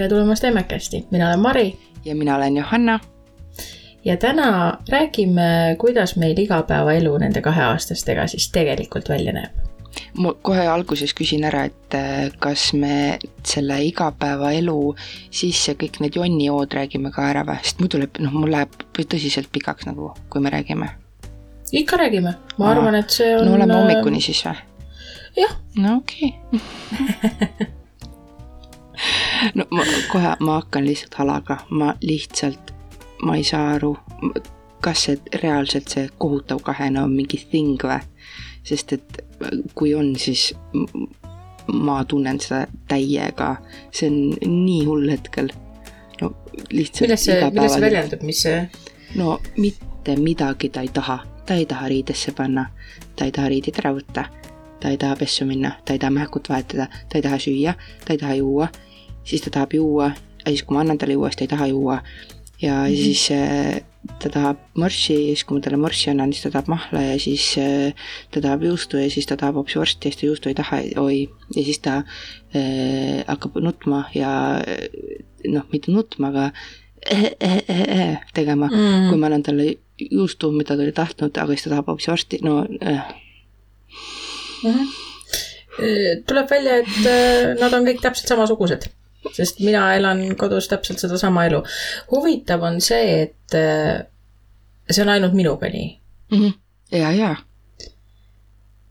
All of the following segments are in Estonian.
tere tulemast Emmekesti, mina olen Mari. ja mina olen Johanna. ja täna räägime, kuidas meil igapäevaelu nende kaheaastastega siis tegelikult välja näeb. ma kohe alguses küsin ära, et äh, kas me selle igapäevaelu sisse kõik need jonnijood räägime ka ära või, sest muidu läheb, noh, mul läheb tõsiselt pikaks nagu, kui me räägime. ikka räägime, ma Aa. arvan, et see on. no oleme hommikuni siis või? jah. no okei okay. no ma kohe, ma hakkan lihtsalt halaga, ma lihtsalt, ma ei saa aru, kas see reaalselt see kohutav kahene on mingi thing või? sest et kui on, siis ma tunnen seda täiega, see on nii hull hetkel. no lihtsalt. milles see, milles see väljendub, mis see? no mitte midagi ta ei taha, ta ei taha riidesse panna, ta ei taha riideid ära võtta, ta ei taha pessu minna, ta ei taha mähkut vahetada, ta ei taha süüa, ta ei taha juua siis ta tahab juua ja siis, kui ma annan talle juua, siis ta ei taha juua. ja mm -hmm. siis äh, ta tahab morssi ja siis, kui ma talle morssi annan, siis ta tahab mahla ja siis äh, ta tahab juustu ja siis ta tahab hoopis vorsti ja siis ta juustu ei taha, oi. ja siis ta äh, hakkab nutma ja noh, mitte nutma, aga äh, äh, äh, äh, tegema mm, -hmm. kui ma annan talle juustu, mida ta oli tahtnud, aga siis ta tahab hoopis vorsti, no äh. mm. -hmm tuleb välja, et nad on kõik täpselt samasugused sest mina elan kodus täpselt sedasama elu. huvitav on see, et äh, see on ainult minuga nii mm. -hmm. ja, ja.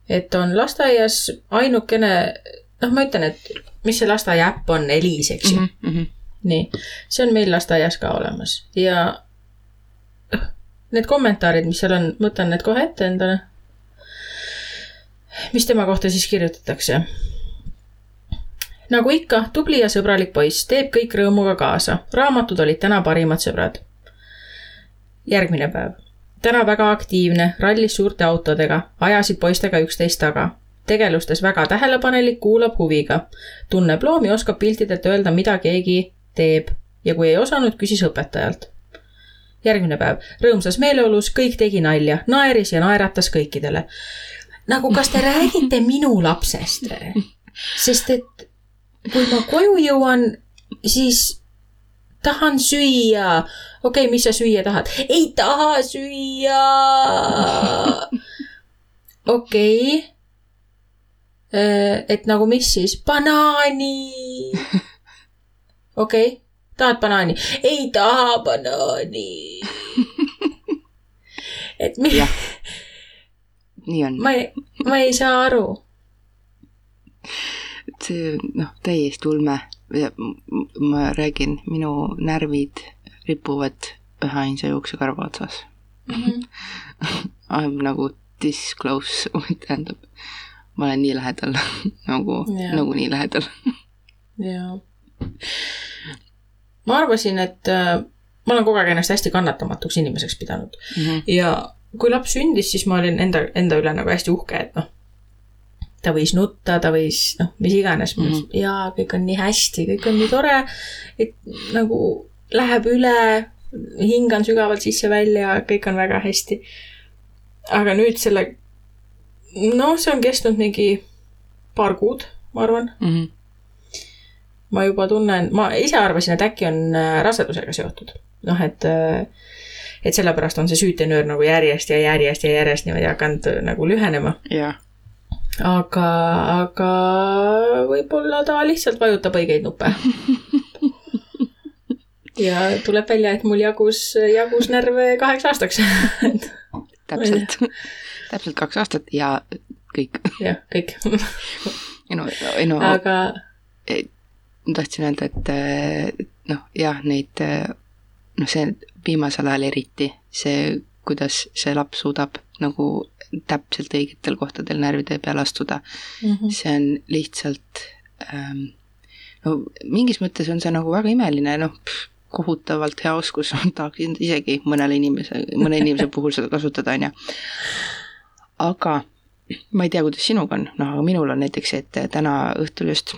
et on lasteaias ainukene, noh, ma ütlen, et mis see lasteaia äpp on, Eliis, eks ju mm. -hmm. nii, see on meil lasteaias ka olemas ja need kommentaarid, mis seal on, võtan need kohe ette endale. mis tema kohta siis kirjutatakse nagu ikka, tubli ja sõbralik poiss, teeb kõik rõõmuga kaasa. raamatud olid täna parimad sõbrad. järgmine päev. täna väga aktiivne, rallis suurte autodega, ajasid poistega üksteist taga. tegelustes väga tähelepanelik, kuulab huviga. tunneb loomi, oskab piltidelt öelda, mida keegi teeb ja kui ei osanud, küsis õpetajalt järgmine päev, rõõmsas meeleolus, kõik tegi nalja, naeris ja naeratas kõikidele. nagu, kas te räägite minu lapsest? sest et kui ma koju jõuan, siis tahan süüa. okei okay,, mis sa süüa tahad? ei taha süüa. okei okay.. Äh, et nagu mis siis? banaani. okei okay., tahad banaani? ei taha banaani. et mi-. nii on. ma ei, ma ei saa aru see noh, täiesti ulme ma räägin, minu närvid ripuvad üheainsa juuksekarva otsas mm. -hmm. I am nagu this close, tähendab, ma olen nii lähedal nagu, nagu nii lähedal. jaa. ma arvasin, et äh, ma olen kogu aeg ennast hästi kannatamatuks inimeseks pidanud mm. -hmm. ja kui laps sündis, siis ma olin enda, enda üle nagu hästi uhke, et noh ta võis nutta, ta võis noh, mis iganes mm, -hmm. jaa, kõik on nii hästi, kõik on nii tore, et nagu läheb üle, hingan sügavalt sisse-välja, kõik on väga hästi. aga nüüd selle, noh, see on kestnud mingi paar kuud, ma arvan mm. -hmm. ma juba tunnen, ma ise arvasin, et äkki on äh, rasedusega seotud, noh, et äh, et sellepärast on see süütenöör nagu järjest ja järjest ja järjest niimoodi hakanud äh, nagu lühenema. jah aga, aga võib-olla ta lihtsalt vajutab õigeid nuppe. Ja tuleb välja, et mul jagus, jagus närve kaheks aastaks. Täpselt, täpselt kaks aastat ja kõik. jah, kõik. Ei no, ei no aga ma tahtsin öelda, et noh, jah, neid noh, see viimasel ajal eriti, see, kuidas see laps suudab nagu täpselt õigetel kohtadel närvide peale astuda mm. -hmm. see on lihtsalt ähm, no mingis mõttes on see nagu väga imeline, noh, kohutavalt hea oskus, tahaksin isegi mõnele inimese, mõne inimese puhul seda kasutada, on ju. aga ma ei tea, kuidas sinuga on, noh, aga minul on näiteks, et täna õhtul just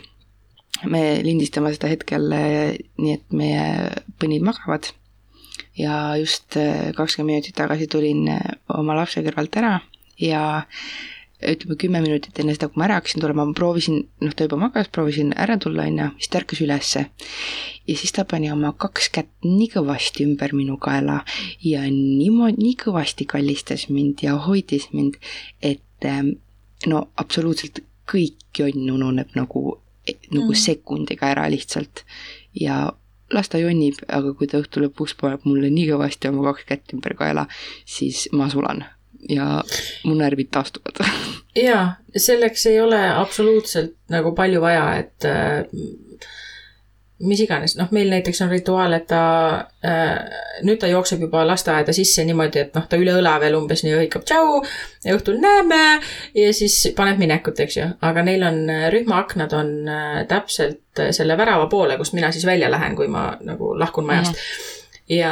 me lindistame seda hetkel nii, et meie põnnid magavad ja just kakskümmend minutit tagasi tulin oma lapse kõrvalt ära ja ütleme kümme minutit enne seda, kui ma ära hakkasin tulema, ma proovisin, noh, ta juba magas, proovisin ära tulla, on ju, siis ta ärkas ülesse. ja siis ta pani oma kaks kätt nii kõvasti ümber minu kaela ja niimoodi, nii kõvasti kallistas mind ja hoidis mind, et ähm, no absoluutselt kõik jonn ununeb nagu, nagu mm. sekundiga ära lihtsalt. ja las ta jonnib, aga kui ta õhtu lõpuks paneb mulle nii kõvasti oma kaks kätt ümber kaela, siis ma sulan ja mu närvid taastuvad. jaa, selleks ei ole absoluutselt nagu palju vaja, et äh, mis iganes, noh, meil näiteks on rituaal, et ta äh,, nüüd ta jookseb juba lasteaeda sisse niimoodi, et noh, ta üle õla veel umbes nii hõikab tšau ja õhtul näeme ja siis paneb minekut, eks ju. aga neil on, rühmaaknad on äh, täpselt selle värava poole, kust mina siis välja lähen, kui ma nagu lahkun majast mm. -hmm. ja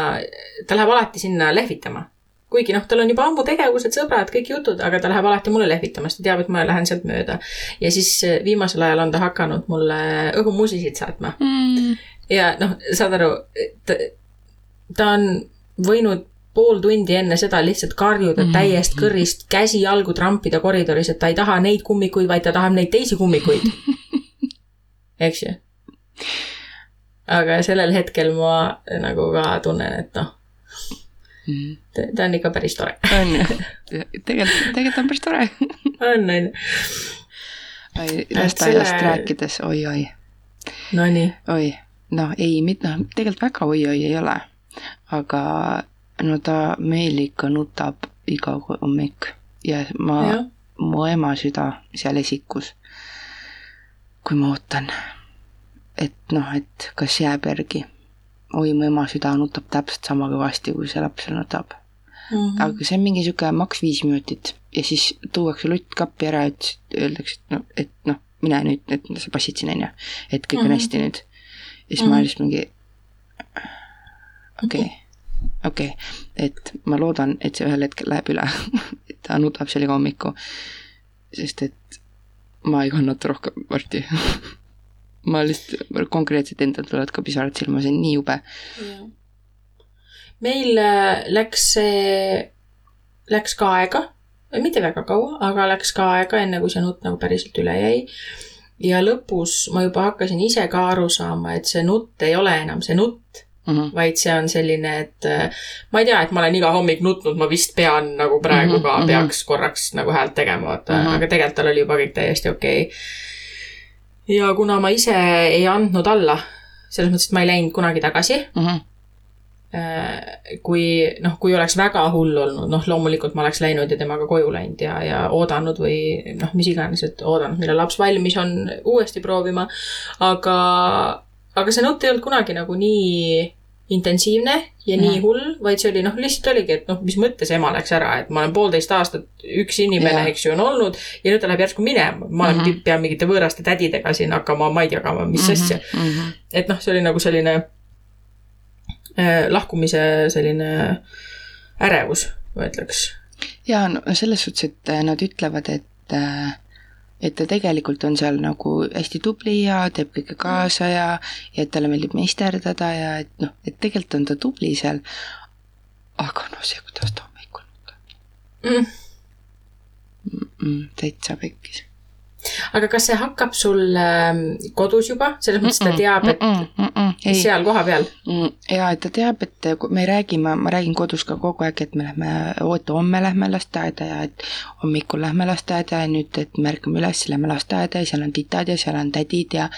ta läheb alati sinna lehvitama kuigi noh, tal on juba ammu tegevused, sõbrad, kõik jutud, aga ta läheb alati mulle lehvitamas, ta teab, et ma lähen sealt mööda. ja siis eh, viimasel ajal on ta hakanud mulle õhumuusisid saatma mm.. ja noh, saad aru, ta, ta on võinud pool tundi enne seda lihtsalt karjuda mm. täiest kõrist, käsi jalgu trampida koridoris, et ta ei taha neid kummikuid, vaid ta tahab neid teisi kummikuid. eks ju? aga sellel hetkel ma nagu ka tunnen, et noh mm. -hmm. ta on ikka päris tore. on ju, tegelikult, tegelikult on päris tore. on, on. oi, lasteaiast selle... rääkides oi,, oi-oi. Nonii. oi, noh, ei, mitte, noh, tegelikult väga oi-oi ei ole. aga no ta meil ikka nutab iga hommik ja ma, mu ema süda seal esikus. kui ma ootan, et noh, et kas jääb järgi oi, mu ema süda nutab täpselt sama kõvasti, kui see laps seal nutab mm. -hmm. aga see on mingi sihuke maks viis minutit ja siis tuuakse lutt kappi ära, et öeldakse, et noh, et noh, mine nüüd, et sa passid siin, on ju. et kõik mm -hmm. on mhm. hästi nüüd. ja siis mm -hmm. ma lihtsalt mingi okei okay,, okei okay., et ma loodan, et see ühel hetkel läheb üle ta nutab seal iga hommiku. sest et ma ei kannata rohkem varsti ma lihtsalt konkreetselt endal tulevad ka pisarad silma, see on nii jube. meil äh, läks see, läks ka aega, mitte väga kaua, aga läks ka aega, enne kui see nutt nagu päriselt üle jäi. ja lõpus ma juba hakkasin ise ka aru saama, et see nutt ei ole enam see nutt Mm -hmm. vaid see on selline, et äh, ma ei tea, et ma olen iga hommik nutnud, ma vist pean nagu praegu mm -hmm. ka, mhm. peaks korraks nagu häält tegema, vaata mm, -hmm. aga tegelikult tal oli juba kõik täiesti okei okay ja kuna ma ise ei andnud alla, selles mõttes, et ma ei läinud kunagi tagasi mm. -hmm kui noh, kui oleks väga hull olnud, noh, loomulikult ma oleks läinud ja temaga koju läinud ja, ja oodanud või noh, mis iganes, et oodanud, millal laps valmis on, uuesti proovima. aga, aga see nutt ei olnud kunagi nagu nii intensiivne ja nii mm. hull, vaid see oli noh, lihtsalt oligi, et noh, mis mõttes ema läks ära, et ma olen poolteist aastat üks inimene, eks ju, on olnud ja nüüd ta läheb järsku minema. ma mm -hmm. pean mingite võõraste tädidega siin hakkama maid jagama, mis mm -hmm. asja mm. -hmm. et noh, see oli nagu selline äh, lahkumise selline ärevus, ma ütleks. ja no selles suhtes, et äh, nad ütlevad, et äh, et ta tegelikult on seal nagu hästi tubli ja teeb kõike kaasa ja, ja et talle meeldib meisterdada ja et noh, et tegelikult on ta tubli seal. aga noh, see, kuidas ta hommikul mm. mm. -mm, täitsa pekkis aga kas see hakkab sul äh, kodus juba, selles mõttes ta teab, et mm -mm, mm -mm, seal kohapeal mm,? ja, et ta teab, et me räägime, ma räägin kodus ka kogu aeg, et me lähme, oota, homme lähme lasteaeda ja et hommikul lähme lasteaeda ja nüüd, et me ärkame üles, lähme lasteaeda ja seal on titad ja seal on tädid ja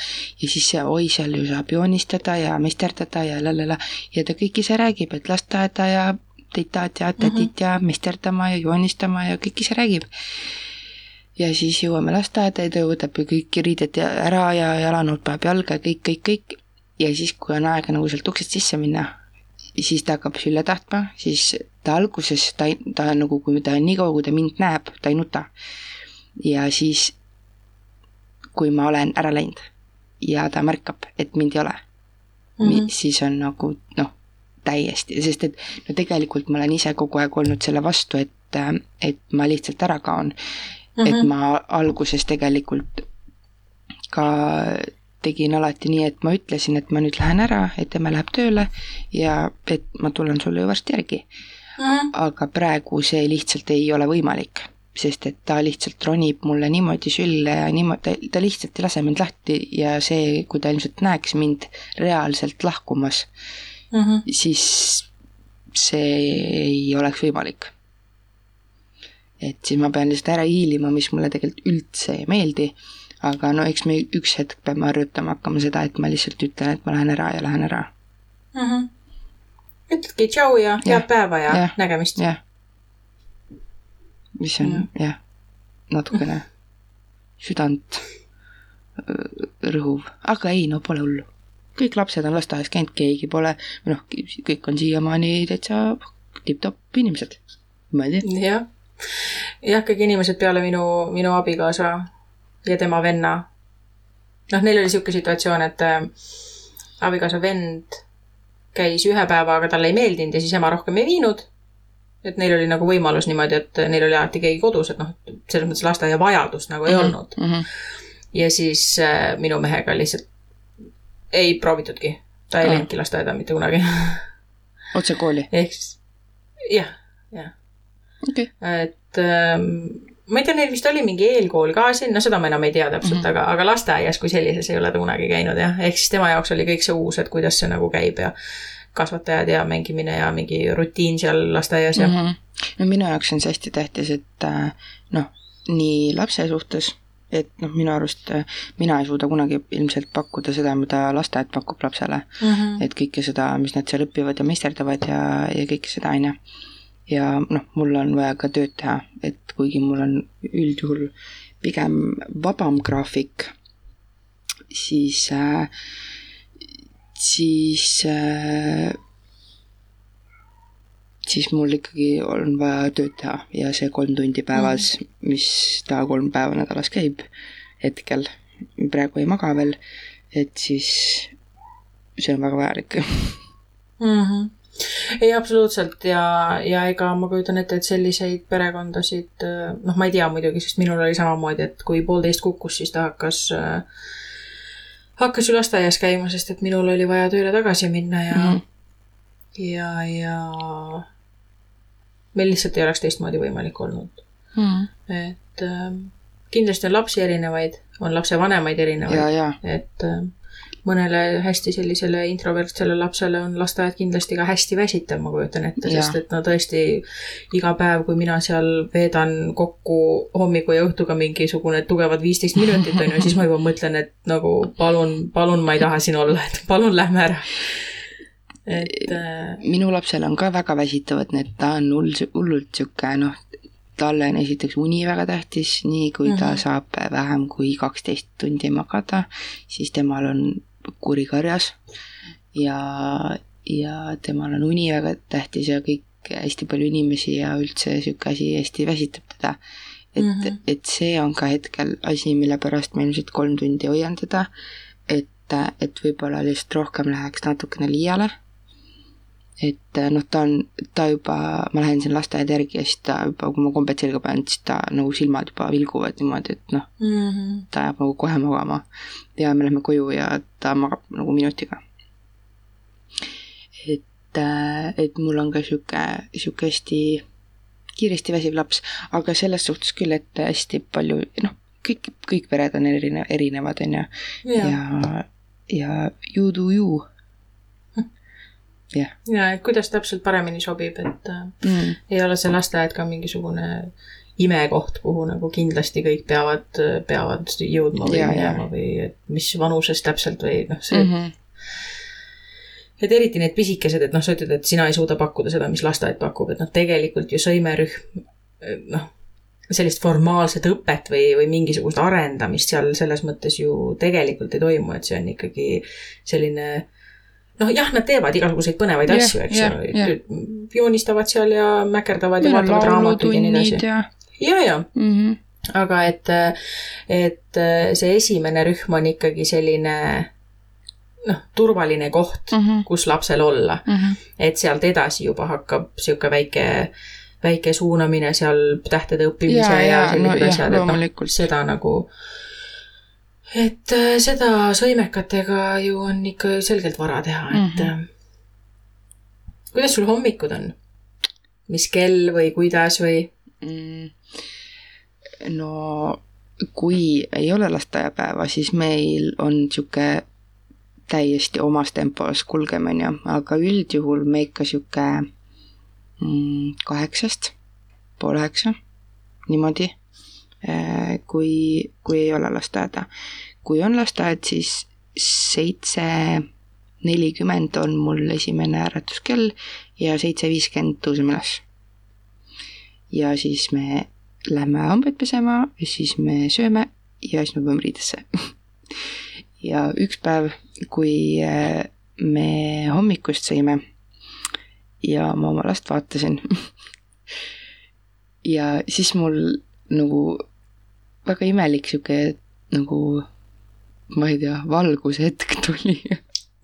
ja siis oi, seal ju saab joonistada ja meisterdada ja lalala ja ta kõik ise räägib, et lasteaeda ja titad ja tädid mm -hmm. ja meisterdama ja joonistama ja kõik ise räägib ja siis jõuame lasteaeda ja ta võtab kõik riided ära ja jalanõud paneb jalga ja kõik, kõik, kõik. ja siis, kui on aega nagu sealt uksest sisse minna, siis ta hakkab sülle tahtma, siis ta alguses, ta, ta nagu, kui ta nii kaua, kui ta mind näeb, ta ei nuta. ja siis, kui ma olen ära läinud ja ta märkab, et mind ei ole mm, -hmm. siis on nagu noh, täiesti, sest et no tegelikult ma olen ise kogu aeg olnud selle vastu, et, et ma lihtsalt ära kaon mm, -hmm. et mhm. ma alguses tegelikult ka tegin alati nii, et ma ütlesin, et ma nüüd lähen ära, et emme läheb tööle ja et ma tulen sulle ju varsti järgi mm. -hmm. aga praegu see lihtsalt ei ole võimalik. sest et ta lihtsalt ronib mulle niimoodi sülle ja niimoodi, ta lihtsalt ei lase mind lahti ja see, kui ta ilmselt näeks mind reaalselt lahkumas mm. -hmm. siis see ei oleks võimalik. Et siis ma pean lihtsalt ära hiilima, mis mulle tegelikult üldse ei meeldi, aga no eks me üks hetk peame harjutama hakkama seda, et ma lihtsalt ütlen, et ma lähen ära ja lähen ära. Mm -hmm. ütledki tšau ja head päeva ja, ja. nägemist. jah. mis on Jah. jah, natukene südant öö, rõhuv, aga ei, no pole hullu. kõik lapsed on lasteaias käinud, keegi pole, noh, kõik on siiamaani täitsa tipp-topp inimesed. ma ei tea. jah, jah, kõik inimesed peale minu, minu abikaasa ja tema venna. noh, neil oli sihuke situatsioon, et äh, abikaasa vend käis ühe päeva, aga talle ei meeldinud ja siis ema rohkem ei viinud. et neil oli nagu võimalus niimoodi, et neil oli alati keegi kodus, et noh, selles mõttes lasteaia vajadust nagu ei olnud. mm. -hmm. ja siis äh, minu mehega lihtsalt ei proovitudki. ta ei Aa. läinudki lasteaeda mitte kunagi. otse kooli. ehk siis jah, jah. okay.. et ähm, ma ei tea, neil vist oli mingi eelkool ka siin, no seda ma enam ei tea täpselt mm. -hmm. aga, aga lasteaias kui sellises ei ole ta kunagi käinud jah, ehk siis tema jaoks oli kõik see uus, et kuidas see nagu käib ja kasvatajad ja mängimine ja mingi rutiin seal lasteaias ja mm. mm. -hmm. no minu jaoks on see hästi tähtis, et äh, noh, nii lapse suhtes, et noh, minu arust äh, mina ei suuda kunagi ilmselt pakkuda seda, mida lasteaed pakub lapsele. -hmm. et kõike seda, mis nad seal õpivad ja meisterdavad ja, ja kõike seda, on ju. Ja noh, mul on vaja ka tööd teha, et kuigi mul on üldjuhul pigem vabam graafik, siis äh,, siis äh, siis mul ikkagi on vaja tööd teha ja see kolm tundi päevas mm, -hmm. mis ta kolm päeva nädalas käib hetkel, praegu ei maga veel, et siis see on väga vajalik. mm. -hmm. ei, absoluutselt ja, ja ega ma kujutan ette, et selliseid perekondasid, noh, ma ei tea muidugi, sest minul oli samamoodi, et kui poolteist kukkus, siis ta hakkas äh, hakkas ju lasteaias käima, sest et minul oli vaja tööle tagasi minna ja mm, ja, ja meil lihtsalt ei oleks teistmoodi võimalik olnud. Mm. et äh, kindlasti on lapsi erinevaid, on lapsevanemaid erinevaid et äh, mõnele hästi sellisele introvertsele lapsele on lasteaed kindlasti ka hästi väsitav, ma kujutan ette, sest et no tõesti iga päev, kui mina seal veedan kokku hommiku ja õhtuga mingisugune tugevad viisteist minutit, on ju, siis ma juba mõtlen, et nagu palun, palun, ma ei taha siin olla, et palun lähme ära. et äh, minu lapsel on ka väga väsitavad need, ta on hull, hullult sihuke noh, talle on esiteks uni väga tähtis, nii kui mm -hmm. ta Mhm. saab vähem kui kaksteist tundi magada, siis temal on kuri karjas ja, ja temal on uni väga tähtis ja kõik hästi palju inimesi ja üldse sihuke asi hästi väsitab teda. et mm. -hmm. et see on ka hetkel asi, mille pärast ma ilmselt kolm tundi hoian teda, et, et võib-olla lihtsalt rohkem läheks natukene liiale et noh, ta on, ta juba, ma lähen siin lasteaeda järgi ja siis ta juba, kui ma kombed selga panen, siis ta nagu silmad juba vilguvad niimoodi, et noh, mm -hmm. ta jääb nagu kohe magama. ja me lähme koju ja ta magab nagu minutiga. et, et mul on ka sihuke, sihuke hästi kiiresti väsiv laps, aga selles suhtes küll, et hästi palju, noh, kõik, kõik pered on erine-, erinevad, on ju. ja, ja. ja, ja you do you. Jah ja et kuidas täpselt paremini sobib, et äh, mm.. ei ole see lasteaed ka mingisugune imekoht, kuhu nagu kindlasti kõik peavad, peavad jõudma või Jaa, minema või et mis vanuses täpselt või noh, see mm, Mm -hmm. et eriti need pisikesed, et noh, sa ütled, et sina ei suuda pakkuda seda, mis lasteaed pakub, et noh, tegelikult ju sõimerühm, noh, sellist formaalset õpet või, või mingisugust arendamist seal selles mõttes ju tegelikult ei toimu, et see on ikkagi selline noh, jah, nad teevad igasuguseid põnevaid Jah, asju, eks jah. ju, joonistavad seal ja mäkerdavad ja on vaatavad raamatuid ja nii edasi ja ja, ja mm. -hmm. aga et, et see esimene rühm on ikkagi selline noh, turvaline koht Mm -hmm. kus lapsel olla, Mm -hmm. et sealt edasi juba hakkab sihuke väike, väike suunamine seal tähtede õppimise ja, ja jaa, sellised no asjad, et noh seda nagu, et äh, seda sõimekatega ju on ikka selgelt vara teha, et mm. -hmm. kuidas sul hommikud on? mis kell või kuidas või? mm. no kui ei ole lasteaiapäeva, siis meil on niisugune täiesti omas tempos kulgemine, aga üldjuhul me ikka niisugune mm, kaheksast, pool üheksa, niimoodi, kui, kui ei ole lasteaeda. kui on lasteaed, siis seitse nelikümmend on mul esimene äratuskell ja seitse viiskümmend tõuseme üles. ja siis me lähme hambaid pesema ja siis me sööme ja siis me paneme riidesse ja üks päev, kui äh, me hommikust sõime ja ma oma last vaatasin ja siis mul nagu väga imelik sihuke nagu ma ei tea, valgushetk tuli.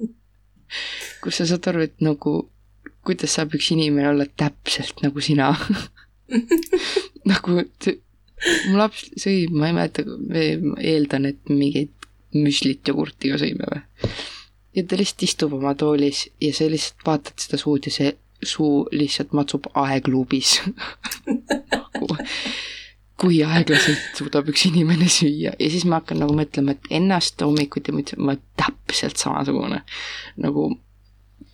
Kus sa saad aru, et nagu kuidas saab üks inimene olla täpselt nagu sina? Nagu mu laps sõi, ma ei mäleta, eeldan, et mingit müslit jogurtiga sõime või. ja ta lihtsalt istub oma toolis ja sa lihtsalt vaatad seda suud ja see suu lihtsalt matsub aegluubis. Nagu, kui aeglaselt suudab üks inimene süüa ja siis ma hakkan nagu mõtlema, et ennast hommikuti mõtlesin, ma olen täpselt samasugune. nagu,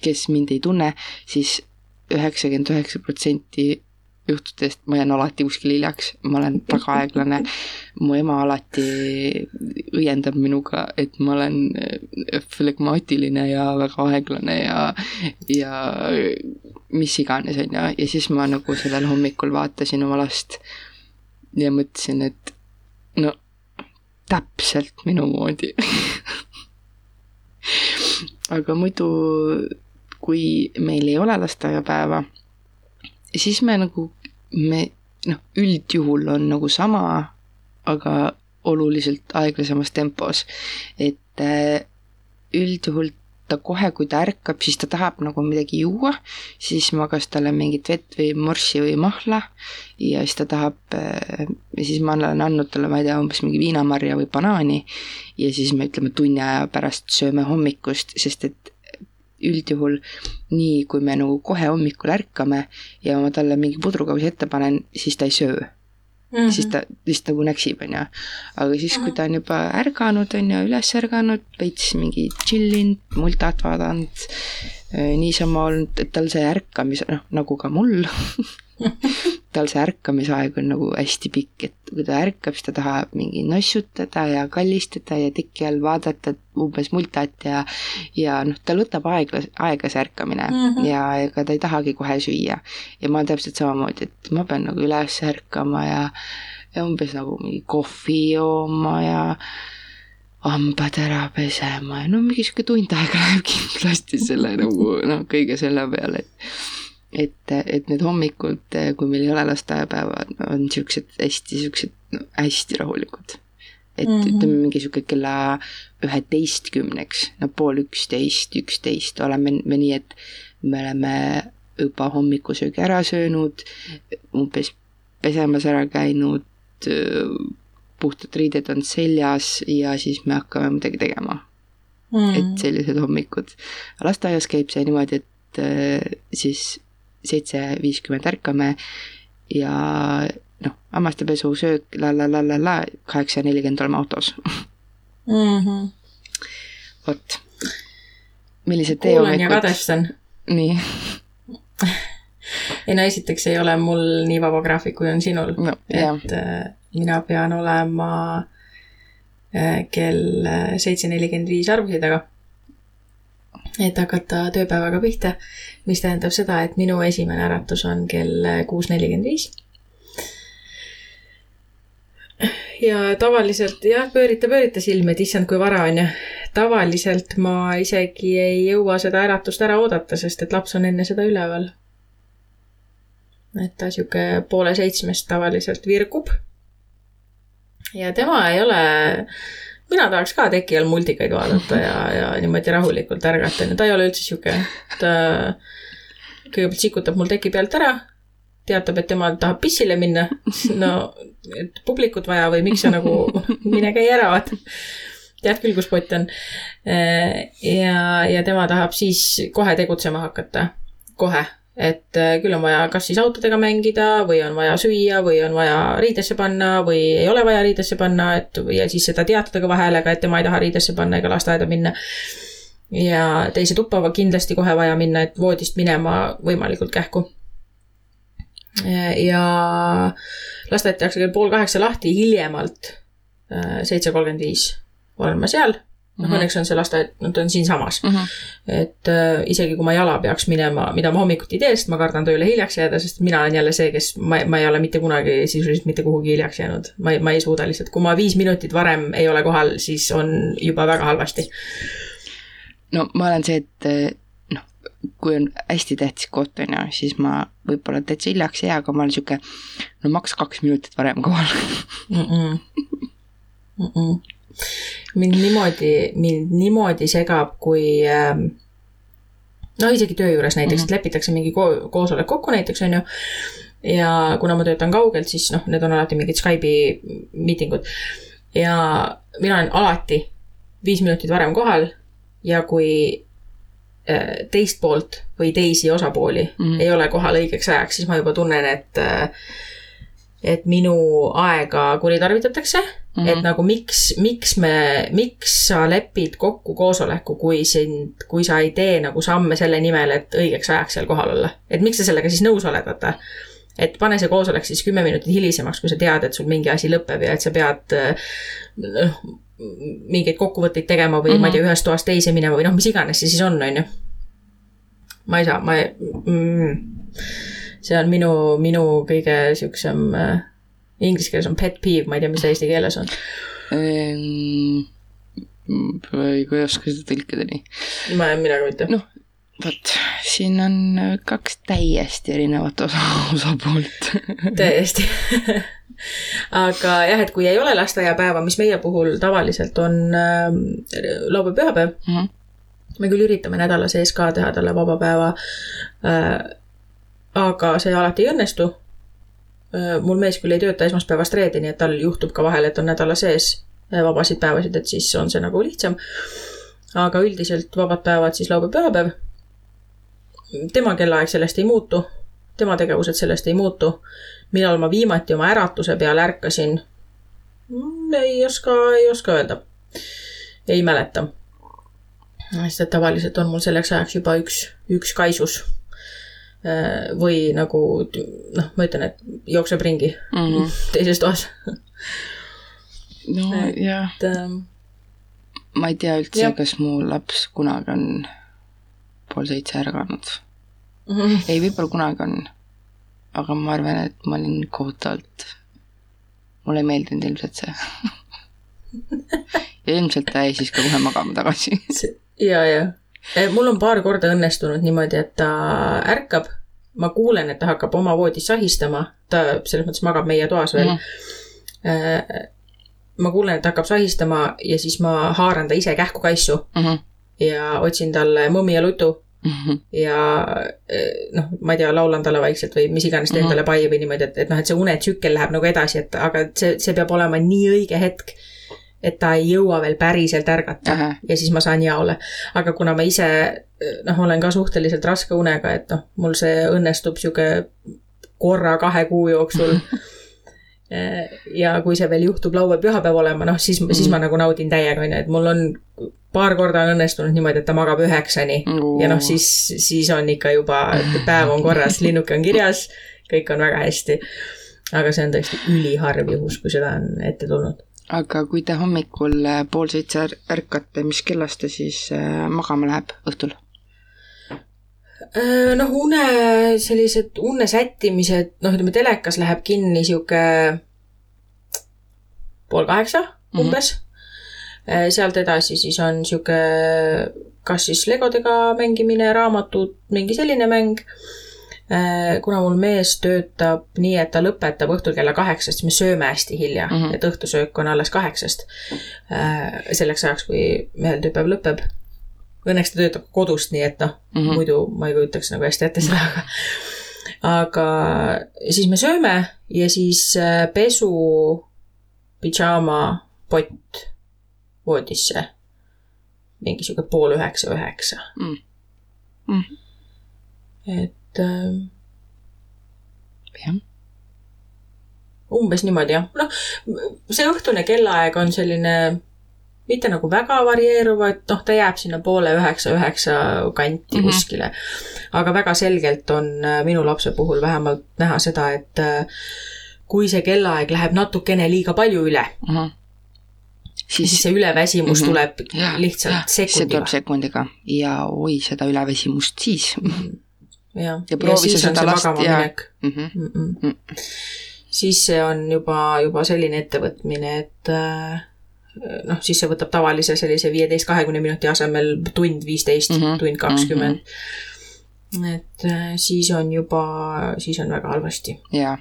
kes mind ei tunne, siis üheksakümmend üheksa protsenti juhtudest ma jään alati kuskil hiljaks, ma olen väga aeglane. mu ema alati õiendab minuga, et ma olen flegmaatiline ja väga aeglane ja, ja mis iganes, on ju, ja siis ma nagu sellel hommikul vaatasin oma last ja mõtlesin, et no täpselt minu moodi aga muidu, kui meil ei ole lasteaiapäeva siis me nagu, me noh, üldjuhul on nagu sama, aga oluliselt aeglasemas tempos. et äh, üldjuhul ta kohe, kui ta ärkab, siis ta tahab nagu midagi juua, siis ma kas talle mingit vett või morssi või mahla ja siis ta tahab, äh, siis ma olen andnud talle, ma ei tea, umbes mingi viinamarja või banaani ja siis me ütleme tunni aja pärast sööme hommikust, sest et üldjuhul nii, kui me nagu kohe hommikul ärkame ja ma talle mingi pudrukausi ette panen, siis ta ei söö Mm -hmm. siis ta lihtsalt nagu näksib, on ju. aga siis, kui ta on juba ärganud, on ju, üles ärganud, veits mingi chill inud, multat vaadanud, niisama olnud, et tal see ärkamise, noh, nagu ka mul tal see ärkamisaeg on nagu hästi pikk, et kui ta ärkab, siis ta tahab mingi nossutada ja kallistada ja teki all vaadata umbes multat ja ja noh, tal võtab aeglas, aega see ärkamine mm -hmm. ja ega ta ei tahagi kohe süüa. ja ma täpselt samamoodi, et ma pean nagu üles ärkama ja ja umbes nagu mingi kohvi jooma ja hambad ära pesema ja no mingi sihuke tund aega läheb kindlasti selle nagu noh, kõige selle peale, et et, et need hommikud, kui meil ei ole lasteaiapäevad, on siuksed hästi siuksed no, hästi rahulikud. et mm -hmm. ütleme mingi sihuke kella üheteistkümneks, no pool üksteist, üksteist oleme me nii, et me oleme juba hommikusöögi ära söönud, umbes pesemas ära käinud, puhtad riided on seljas ja siis me hakkame midagi tegema mm.. et sellised hommikud. lasteaias käib see niimoodi, et siis seitse viiskümmend ärkame ja noh, hammastepesu, söök la la la la la, kaheksa nelikümmend oleme autos mm. -hmm. vot. millised teie kuulan ja kadestan. nii ei no esiteks ei ole mul nii vaba graafik, kui on sinul no,. et äh, mina pean olema äh, kell äh, seitse nelikümmend viis arvuti taga et hakata tööpäevaga pihta, mis tähendab seda, et minu esimene äratus on kell kuus nelikümmend viis. ja tavaliselt jah, pöörita, pöörita silmi, et issand, kui vara on ju. tavaliselt ma isegi ei jõua seda äratust ära oodata, sest et laps on enne seda üleval. et ta sihuke poole seitsmest tavaliselt virkub. ja tema ei ole mina tahaks ka teki all multikaid vaadata ja, ja niimoodi rahulikult ärgata, ta ei ole üldse sihuke, ta kõigepealt sikutab mul teki pealt ära, teatab, et tema tahab pissile minna, no et publikut vaja või miks sa nagu, mine käi ära, vaata. tead küll, kus pott on. ja, ja tema tahab siis kohe tegutsema hakata, kohe et äh, küll on vaja kas siis autodega mängida või on vaja süüa või on vaja riidesse panna või ei ole vaja riidesse panna, et ja siis seda teatada ka vahele, et tema ei taha riidesse panna ega lasteaeda minna. ja teise tuppa kindlasti kohe vaja minna, et voodist minema võimalikult kähku. ja lasteaed tehakse kell pool kaheksa lahti, hiljemalt äh, seitse kolmkümmend viis olen ma seal noh mm -hmm., õnneks on see lasteaed, no ta on siinsamas mm. -hmm. et äh, isegi kui ma jala peaks minema, mida ma hommikuti ei tee, sest ma kardan tööle hiljaks jääda, sest mina olen jälle see, kes, ma, ma ei ole mitte kunagi sisuliselt mitte kuhugi hiljaks jäänud. ma ei, ma ei suuda lihtsalt, kui ma viis minutit varem ei ole kohal, siis on juba väga halvasti. no ma olen see, et noh, kui on hästi tähtis koht, on ju, siis ma võib-olla täitsa hiljaks ei jää, aga ma olen sihuke, no maks kaks minutit varem kohal mm. -mm. Mm -mm mind niimoodi, mind niimoodi segab, kui ähm, no isegi töö juures näiteks mm, -hmm. et lepitakse mingi ko koosolek kokku näiteks, on ju. ja kuna ma töötan kaugelt, siis noh, need on alati mingid Skype'i miitingud. ja mina olen alati viis minutit varem kohal ja kui äh, teist poolt või teisi osapooli mm -hmm. ei ole kohal õigeks ajaks, siis ma juba tunnen, et äh, et minu aega kuritarvitatakse Mm -hmm. et nagu miks, miks me, miks sa lepid kokku koosoleku, kui sind, kui sa ei tee nagu samme selle nimel, et õigeks ajaks seal kohal olla. et miks sa sellega siis nõus oled, vaata. et pane see koosolek siis kümme minutit hilisemaks, kui sa tead, et sul mingi asi lõpeb ja et sa pead noh, mingeid kokkuvõtteid tegema või mm -hmm. ma ei tea, mhm. ühest toast teise minema või noh, mis iganes see siis on, on ju. ma ei saa, ma ei mm,, see on minu, minu kõige siuksem äh, Inglise keeles on pet peeve, ma ei tea, mis see eesti keeles on ehm,. ma ei oska seda tõlkida nii. ma, mina ka mitte. noh, vot, siin on kaks täiesti erinevat osa, osapoolt täiesti aga jah, et kui ei ole lasteaiapäeva, mis meie puhul tavaliselt on äh, laupäev-pühapäev mm, -hmm. me küll üritame nädala sees ka teha talle vaba päeva äh,. Aga see alati ei õnnestu Äh, mul mees küll ei tööta esmaspäevast reedeni, et tal juhtub ka vahel, et on nädala sees äh, vabasid päevasid, et siis on see nagu lihtsam. aga üldiselt vabad päevad siis laupäev-pühapäev. tema kellaaeg sellest ei muutu, tema tegevused sellest ei muutu. millal ma viimati oma äratuse peale ärkasin? Mm, ei oska, ei oska öelda. ei mäleta. sest et tavaliselt on mul selleks ajaks juba üks, üks kaisus või nagu noh, ma ütlen, et jookseb ringi mm -hmm. teises toas. no et, jah ähm,. ma ei tea üldse, kas mu laps kunagi on pool seitse ärganud mm. -hmm. ei, võib-olla kunagi on. aga ma arvan, et ma olin kohutavalt, mulle ei meeldinud ilmselt see ja ilmselt ta jäi siis ka kohe magama tagasi ja, ja mul on paar korda õnnestunud niimoodi, et ta ärkab, ma kuulen, et ta hakkab oma voodis sahistama, ta selles mõttes magab meie toas veel mm. ma kuulen, et ta hakkab sahistama ja siis ma haaran ta ise kähku kaisu mm -hmm. ja otsin talle mõmmi ja lutu Mm -hmm. ja eh, noh, ma ei tea, laulan talle vaikselt või mis iganes, teen mm -hmm. talle pai või niimoodi, et, et noh, et see unetsükkel läheb nagu edasi, et aga see, see peab olema nii õige hetk et ta ei jõua veel päriselt ärgata Aha. ja siis ma saan jaole. aga kuna ma ise noh, olen ka suhteliselt raske unega, et noh, mul see õnnestub sihuke korra kahe kuu jooksul ja kui see veel juhtub laupäev-pühapäev olema, noh siis mm., siis ma nagu naudin täiega, on ju, et mul on paar korda on õnnestunud niimoodi, et ta magab üheksani mm. ja noh, siis, siis on ikka juba, päev on korras, linnuke on kirjas, kõik on väga hästi. aga see on tõesti üliharv juhus, kui seda on ette tulnud aga kui te hommikul äh, pool seitse ärkate, mis kellast ta siis äh, magama läheb õhtul? Äh, noh, une, sellised une sättimised, noh, ütleme telekas läheb kinni sihuke pool kaheksa mhm. umbes mm. -hmm. sealt edasi siis on sihuke, kas siis legodega mängimine, raamatud, mingi selline mäng kuna mul mees töötab nii, et ta lõpetab õhtul kella kaheksast, siis me sööme hästi hilja mm, -hmm. et õhtusöök on alles kaheksast. Äh, selleks ajaks, kui mehel tööpäev lõpeb. Õnneks ta töötab kodust, nii et noh mm -hmm., muidu ma ei kujutaks nagu hästi ette seda, aga aga siis me sööme ja siis äh, pesu, pidžaama, pott voodisse. mingi sihuke pool üheksa, üheksa mm.. Mm. et et äh, jah, umbes niimoodi jah, noh, see õhtune kellaaeg on selline mitte nagu väga varieeruv, et noh, ta jääb sinna poole üheksa, üheksa kanti mm Mhm. -hmm. kuskile. aga väga selgelt on äh, minu lapse puhul vähemalt näha seda, et äh, kui see kellaaeg läheb natukene liiga palju üle, siis siis see üleväsimus Mhm. mm -hmm. tuleb jah, lihtsalt see sekundiga tuleb. sekundiga ja oi seda üleväsimust siis Ja proovi sa seda last- magama jaa. minek mm. -hmm. mm. -mm. Siis see on juba, juba selline ettevõtmine, et äh, noh, siis see võtab tavalise sellise viieteist, kahekümne minuti asemel tund viisteist mm, -hmm. tund kakskümmend mm. -hmm. et äh, siis on juba, siis on väga halvasti. ja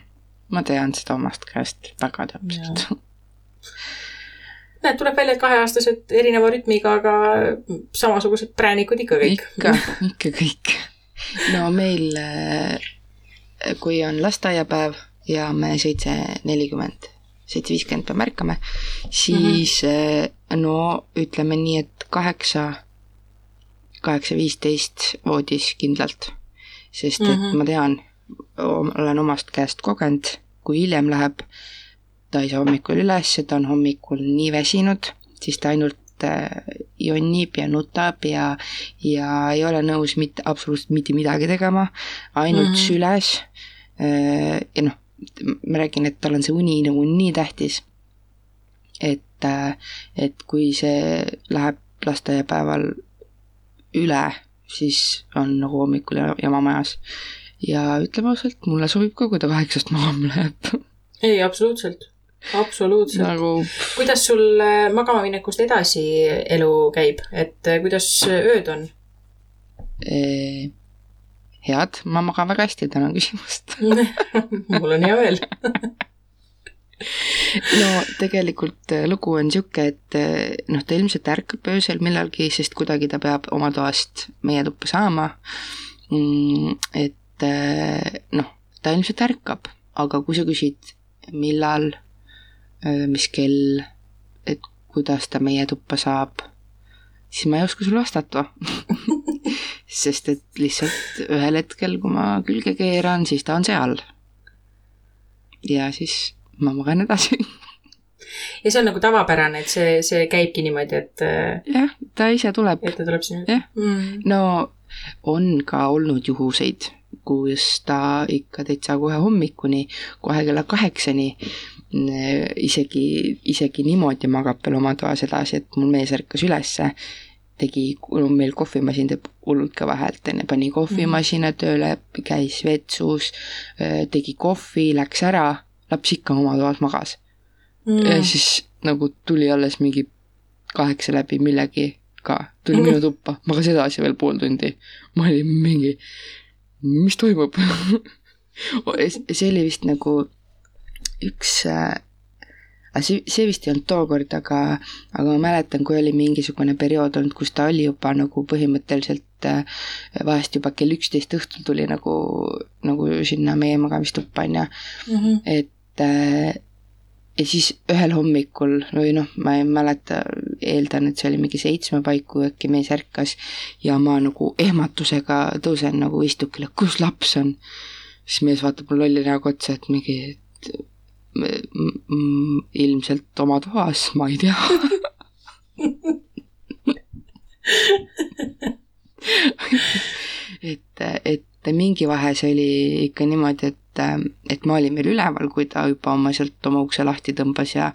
ma tean seda omast käest väga täpselt. näed, tuleb välja, et kaheaastased erineva rütmiga, aga samasugused präänikud ikka kõik. ikka, ikka kõik. No meil, kui on lasteaiapäev ja me seitse nelikümmend, seitse viiskümmend peame ärkama, siis mm -hmm. no ütleme nii, et kaheksa, kaheksa viisteist voodis kindlalt. sest et mm. -hmm. ma tean, olen omast käest kogenud, kui hiljem läheb, ta ei saa hommikul üles, ta on hommikul nii väsinud, siis ta ainult äh, jonnib ja nutab ja, ja ei ole nõus mitte, absoluutselt mitte midagi tegema, ainult mm. -hmm. süles. ja noh, ma räägin, et tal on see uni nagu nii tähtis. et, et kui see läheb lasteaiapäeval üle, siis on nagu hommikul ja- jama majas. ja ütleme ausalt, mulle sobib ka, kui ta kaheksast magama läheb. ei, absoluutselt, absoluutselt. nagu kuidas sul äh, magama minekust edasi elu käib, et äh, kuidas ööd on? head, ma magan väga hästi, tänan küsimust. mul on hea meel. no tegelikult äh, lugu on niisugune, et äh, noh, ta ilmselt ärkab öösel millalgi, sest kuidagi ta peab oma toast meie tuppa saama mm,. et äh, noh, ta ilmselt ärkab, aga kui sa küsid, millal, mis kell, et kuidas ta meie tuppa saab, siis ma ei oska sulle vastata. sest et lihtsalt ühel hetkel, kui ma külge keeran, siis ta on seal. ja siis ma magan edasi. ja see on nagu tavapärane, et see, see käibki niimoodi, et, jah, ta ise tuleb. et ta tuleb sinna Jah. mm.. no on ka olnud juhuseid, kus ta ikka täitsa kohe hommikuni, kohe kella kaheksani isegi, isegi niimoodi magab veel oma toas edasi, et mul mees ärkas ülesse, tegi, meil kohvimasin teeb hullult kõva häält, onju, pani kohvimasina tööle, käis vetsus, tegi kohvi, läks ära, laps ikka oma toas magas. Mm. ja siis nagu tuli alles mingi kaheksa läbi millegi ka, tuli minu tuppa, magas edasi veel pool tundi. ma olin mingi, mis toimub? see oli vist nagu üks äh, aga see, see vist ei olnud tookord, aga, aga ma mäletan, kui oli mingisugune periood olnud, kus ta oli juba nagu põhimõtteliselt äh, vahest juba kell üksteist õhtul tuli nagu, nagu sinna meie magamistuppa, onju Mm -hmm. et äh, ja siis ühel hommikul või noh, ma ei mäleta, eeldan, et see oli mingi seitsme paiku äkki mees ärkas ja ma nagu ehmatusega tõusen nagu istukile, kus laps on. siis mees vaatab mul lolli näoga otsa, et mingi, et ilmselt oma toas, ma ei tea. et, et mingi vahe see oli ikka niimoodi, et, et ma olin veel üleval, kui ta juba oma sealt oma ukse lahti tõmbas ja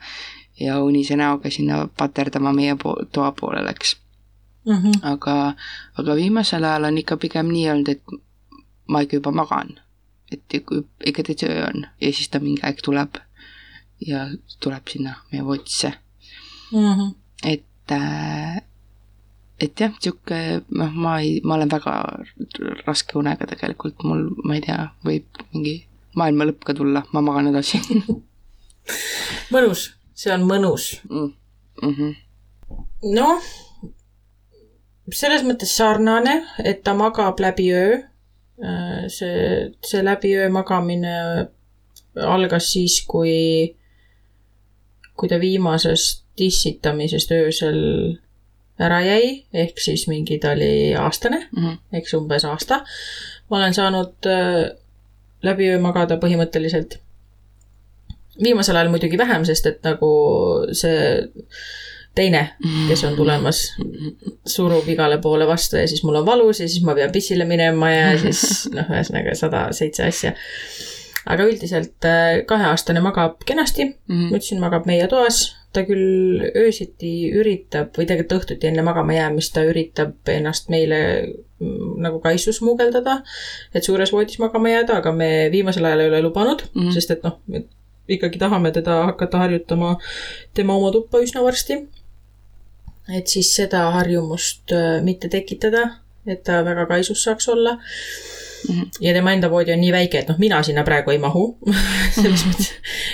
ja unise näoga sinna paterdama meie po toa poole läks. Mm -hmm. aga, aga viimasel ajal on ikka pigem nii olnud, et ma ikka juba magan. et ikka, täitsa öö on ja siis ta mingi aeg tuleb ja tuleb sinna meie voodisse. Mm -hmm. et äh, et jah, sihuke, noh, ma ei, ma olen väga raske unega tegelikult, mul, ma ei tea, võib mingi maailma lõpp ka tulla, ma magan edasi mõnus, see on mõnus. mm.. Mm -hmm. noh, selles mõttes sarnane, et ta magab läbi öö. see, see läbi öö magamine algas siis, kui, kui ta viimasest tissitamisest öösel ära jäi, ehk siis mingi, ta oli aastane, Mm -hmm. eks umbes aasta ma olen saanud äh, läbi öö magada põhimõtteliselt. viimasel ajal muidugi vähem, sest et nagu see teine, kes on tulemas, surub igale poole vastu ja siis mul on valus ja siis ma pean pissile minema ja siis noh, ühesõnaga sada seitse asja. Aga üldiselt äh, kaheaastane magab kenasti mm, -hmm. ma ütlesin, magab meie toas, ta küll öösiti üritab või tegelikult õhtuti enne magama jäämist ta üritab ennast meile mm, nagu kaisu smugeldada, et suures voodis magama jääda, aga me viimasel ajal ei ole lubanud mm, -hmm. sest et noh, ikkagi tahame teda hakata harjutama tema oma tuppa üsna varsti et siis seda harjumust äh, mitte tekitada, et ta väga kaisus saaks olla. Ja tema enda voodi on nii väike, et noh, mina sinna praegu ei mahu selles mõttes,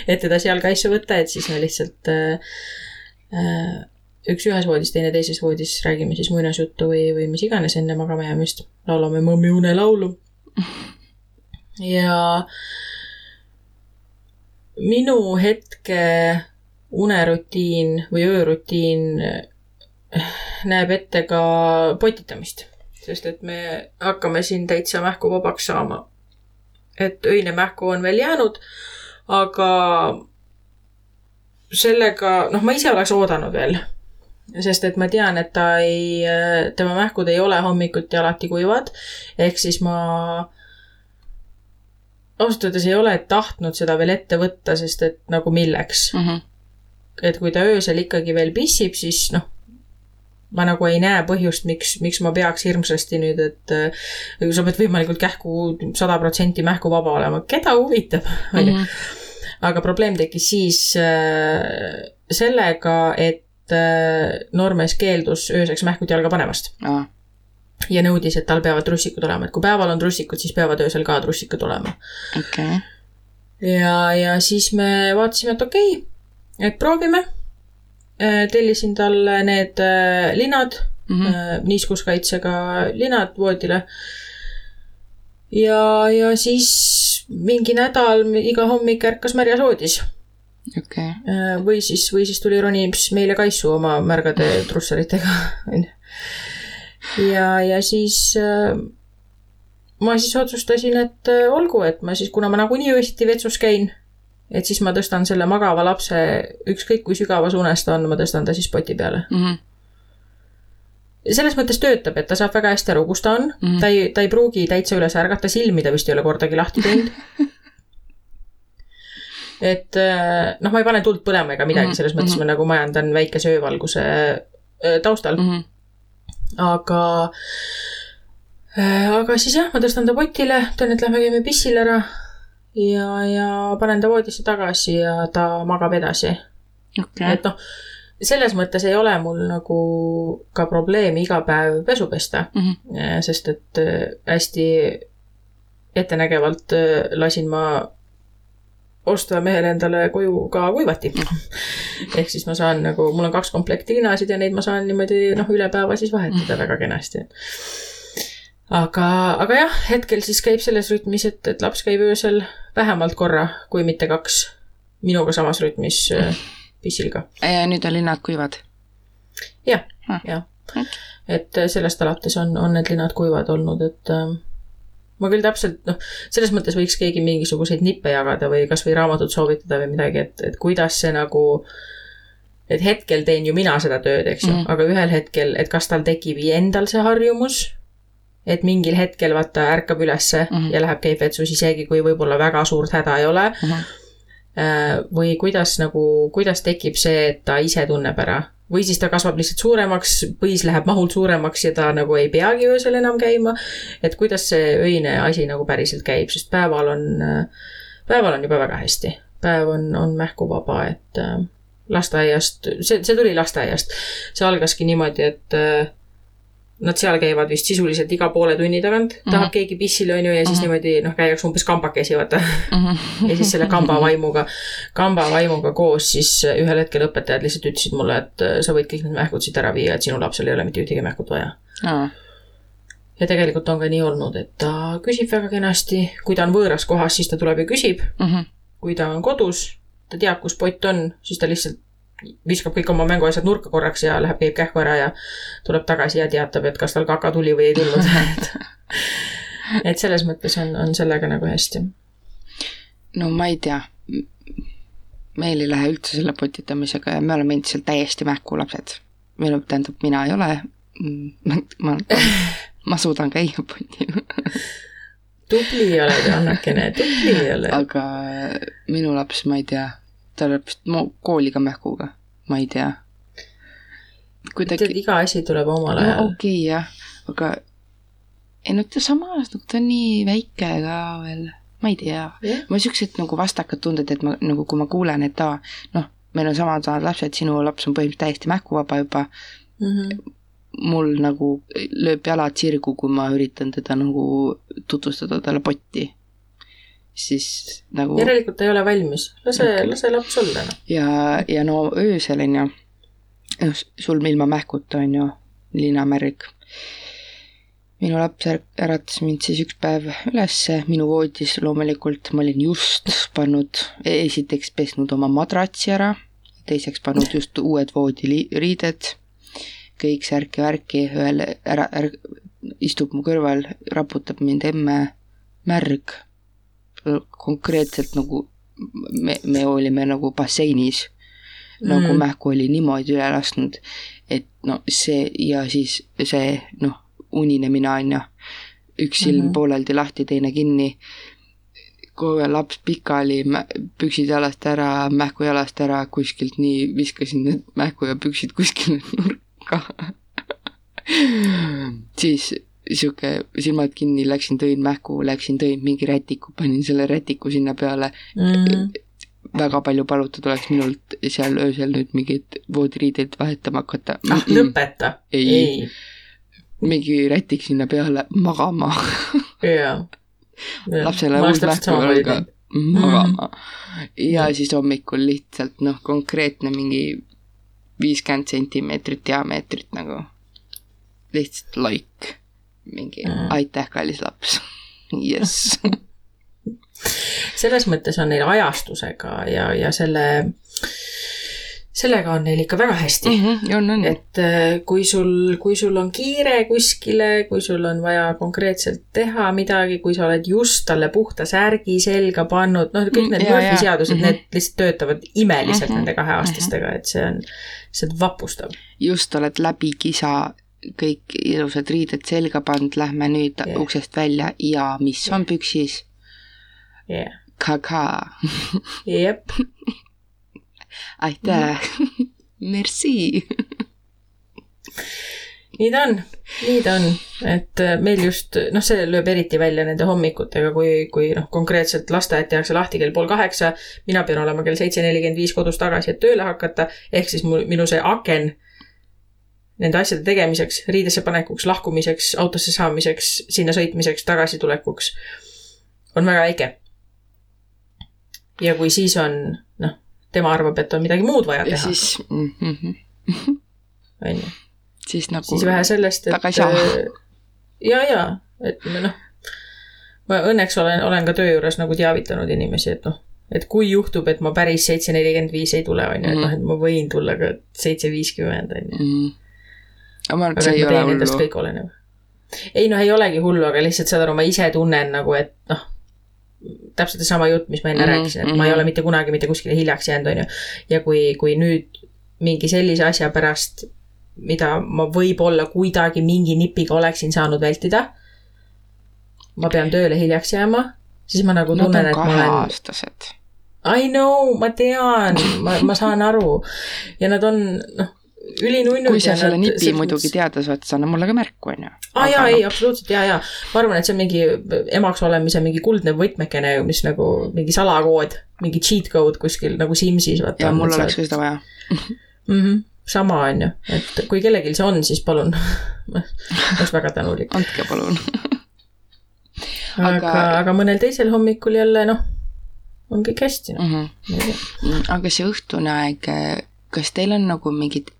et teda seal kaisu võtta, et siis me lihtsalt äh, äh, üks ühes voodis, teine teises voodis, räägime siis muinasjuttu või, või mis iganes enne magama jäämist. laulame mõmmi unelaulu. ja minu hetke unerutiin või öörutiin näeb ette ka potitamist, sest et me hakkame siin täitsa mähku vabaks saama. et öine mähku on veel jäänud, aga sellega, noh, ma ise oleks oodanud veel, sest et ma tean, et ta ei, tema mähkud ei ole hommikuti alati kuivad, ehk siis ma ausalt öeldes ei ole tahtnud seda veel ette võtta, sest et nagu milleks mm. -hmm. et kui ta öösel ikkagi veel pissib, siis noh, ma nagu ei näe põhjust, miks, miks ma peaks hirmsasti nüüd, et äh, sa pead võimalikult kähku sada protsenti mähkuvaba olema, keda huvitab, on ju. Mhm. aga probleem tekkis siis äh, sellega, et äh, noormees keeldus ööseks mähkud jalga panemast ah. ja nõudis, et tal peavad trussikud olema, et kui päeval on trussikud, siis peavad öösel ka trussikud olema. okei okay. ja, ja siis me vaatasime, et okei okay,, et proovime tellisin talle need äh, linad mm, -hmm. niiskuskaitsega linad voodile. ja, ja siis mingi nädal iga hommik ärkas märjas voodis okay.. või siis, või siis tuli ronims meile kaisu oma märgade trussaritega, onju. ja, ja siis ma siis otsustasin, et olgu, et ma siis, kuna ma nagunii öösiti vetsus käin et siis ma tõstan selle magava lapse, ükskõik kui sügavas unes ta on, ma tõstan ta siis poti peale mm. -hmm selles mõttes töötab, et ta saab väga hästi aru, kus ta on mm, -hmm. ta ei, ta ei pruugi täitsa üles ärgata, silmi ta vist ei ole kordagi lahti teinud et äh, noh, ma ei pane tuld põlema ega midagi -hmm. selles mõttes mm -hmm. ma nagu majandan väikese öövalguse äh, taustal mm. -hmm. aga, äh, aga siis jah, ma tõstan ta potile, ütlen, et lähme käime pissil ära ja, ja panen ta voodisse tagasi ja ta magab edasi okay.. et noh, selles mõttes ei ole mul nagu ka probleemi iga päev pesu pesta mm, -hmm. sest et äh, hästi ettenägevalt äh, lasin ma osta mehele endale koju ka kuivati. -hmm. ehk siis ma saan nagu, mul on kaks komplekti linasid ja neid ma saan niimoodi noh, üle päeva siis vahetada mm väga kenasti aga, aga jah, hetkel siis käib selles rütmis, et, et laps käib öösel vähemalt korra, kui mitte kaks, minuga samas rütmis äh, pissil ka. ja nüüd on linnad kuivad? jah ah., jah. et äh, sellest alates on, on need linnad kuivad olnud, et äh, ma küll täpselt, noh, selles mõttes võiks keegi mingisuguseid nippe jagada või kasvõi raamatut soovitada või midagi, et, et kuidas see nagu et hetkel teen ju mina seda tööd, eks ju mm, -hmm. aga ühel hetkel, et kas tal tekib endal see harjumus et mingil hetkel vaata ärkab ülesse mm -hmm. ja läheb, käib vetsus, isegi kui võib-olla väga suurt häda ei ole mm. -hmm. või kuidas nagu, kuidas tekib see, et ta ise tunneb ära või siis ta kasvab lihtsalt suuremaks, põis läheb mahult suuremaks ja ta nagu ei peagi öösel enam käima. et kuidas see öine asi nagu päriselt käib, sest päeval on, päeval on juba väga hästi. päev on, on mähkuvaba, et äh, lasteaiast, see, see tuli lasteaiast. see algaski niimoodi, et äh, Nad seal käivad vist sisuliselt iga poole tunni tagant mm, -hmm. tahab keegi pissile, on ju, ja siis mm -hmm. niimoodi noh, käiakse umbes kambakesi, vaata mm. -hmm. ja siis selle kamba vaimuga, kamba vaimuga koos siis ühel hetkel õpetajad lihtsalt ütlesid mulle, et äh, sa võid kõik need mähkud siit ära viia, et sinu lapsel ei ole mitte ühtegi mähkut vaja mm. -hmm. ja tegelikult on ka nii olnud, et ta küsib väga kenasti, kui ta on võõras kohas, siis ta tuleb ja küsib mm. -hmm. kui ta on kodus, ta teab, kus pott on, siis ta lihtsalt viskab kõik oma mänguasjad nurka korraks ja läheb, käib kähku ära ja tuleb tagasi ja teatab, et kas tal kaka tuli või ei tulnud et selles mõttes on, on sellega nagu hästi. no ma ei tea, meil ei lähe üldse selle potitamisega ja me oleme endiselt täiesti mähkulapsed. või noh, tähendab, mina ei ole, ma, ma, ma suudan käia potil, tubli oled, Annakene, tubli oled. aga minu laps, ma ei tea, ta läheb vist kooli ka mähkuga, ma ei tea. kuidagi, iga asi tuleb omal no ajal. okei okay, jah, aga ei no ta samas, nagu ta on nii väike ka veel, ma ei tea jah, mul siuksed nagu vastakad tunded, et ma nagu, kui ma kuulen, et aa, noh, meil on samad lapsed, sinu laps on põhimõtteliselt täiesti mähkuvaba juba, Mhm. mul nagu lööb jalad sirgu, kui ma üritan teda nagu tutvustada talle potti. Siis nagu järelikult ta ei ole valmis, lase okay., lase laps olla noh. ja, ja no öösel on ju, noh, sul ilma mähkuta on ju linamärg. minu laps är- äratas mind siis üks päev ülesse minu voodis loomulikult, ma olin just pannud, esiteks pesnud oma madratsi ära, teiseks pannud just uued voodiriided, kõik särki värki, ühel ära, ära, istub mu kõrval, raputab mind emme märg, konkreetselt nagu me, me olime nagu basseinis nagu Mm. mähku oli niimoodi üle lasknud, et no see ja siis see noh, uninemine on ju, üks silm mm. -hmm. pooleldi lahti, teine kinni, kogu laps pikali, püksid jalast ära, mähku jalast ära, kuskilt nii viskasin need mähku ja püksid kuskile nurka. siis sihuke silmad kinni, läksin tõin mähku, läksin tõin mingi rätiku, panin selle rätiku sinna peale Mm. väga palju palutud oleks minult seal öösel nüüd mingeid voodiriideid vahetama hakata ah, lõpeta. Ei. ei. mingi rätik sinna peale magama, jaa. lapsele uus mähku samamoodi jalga teinud. magama. ja siis hommikul lihtsalt noh, konkreetne mingi viiskümmend sentimeetrit diameetrit nagu, lihtsalt loik, mingi Mm. aitäh, kallis laps, jess. selles mõttes on neil ajastusega ja, ja selle, sellega on neil ikka väga hästi. on, on, et äh, kui sul, kui sul on kiire kuskile, kui sul on vaja konkreetselt teha midagi, kui sa oled just talle puhta särgi selga pannud, noh, kõik need Mm, Murphy seadused, Mhm. need lihtsalt töötavad imeliselt Mhm. nende kaheaastastega, et see on, see on vapustav. just oled läbi kisa, kõik ilusad riided selga pannud, lähme nüüd yeah. uksest välja ja mis on püksis? jah, Kaka, jep, aitäh, merci. nii ta on, nii ta on, et äh, meil just, noh, see lööb eriti välja nende hommikutega, kui, kui noh, konkreetselt lasteaed tehakse lahti kell pool kaheksa, mina pean olema kell seitse nelikümmend viis kodus tagasi, et tööle hakata, ehk siis mul, minu see aken nende asjade tegemiseks, riidesse panekuks, lahkumiseks, autosse saamiseks, sinna sõitmiseks, tagasitulekuks on väga väike. ja kui siis on, noh, tema arvab, et on midagi muud vaja ja teha, siis mm, -hmm. on ju siis nagu siis vähe sellest, et saa. äh, ja, ja, et noh, ma õnneks olen, olen ka töö juures nagu teavitanud inimesi, et noh, et kui juhtub, et ma päris seitse nelikümmend viis ei tule, on ju, et noh, et ma võin tulla ka seitse viiskümmend, on ju. Aga ma arvan, et see ei ole hullu. kõik oleneb. ei noh, ei olegi hullu, aga lihtsalt saad aru, ma ise tunnen nagu, et noh, täpselt seesama jutt, mis ma enne mm, rääkisin, et ma ei mhm. ole mitte kunagi mitte kuskile hiljaks jäänud, on ju. ja kui, kui nüüd mingi sellise asja pärast, mida ma võib-olla kuidagi mingi nipiga oleksin saanud vältida, ma pean tööle hiljaks jääma, siis ma nagu tunnen, on et ma olen kaheaastased. I know, ma tean, ma, ma saan aru ja nad on noh, ülinunnud. kui sa selle nipi muidugi teada saad, siis anna mulle ka märku, onju. aa jaa, ei, absoluutselt ja, ja ma arvan, et see on mingi emaks olemise mingi kuldne võtmekene, mis nagu mingi salakood, mingi cheat code kuskil nagu Simsis. ja mul oleks ka seda vaja. mm. -hmm. sama on ju, et kui kellelgi see on, siis palun, oleks väga tänulik. andke palun. aga, Aga- aga, mõnel teisel hommikul jälle noh, on kõik hästi noh. Mhm. aga see õhtune aeg, kas teil on nagu mingid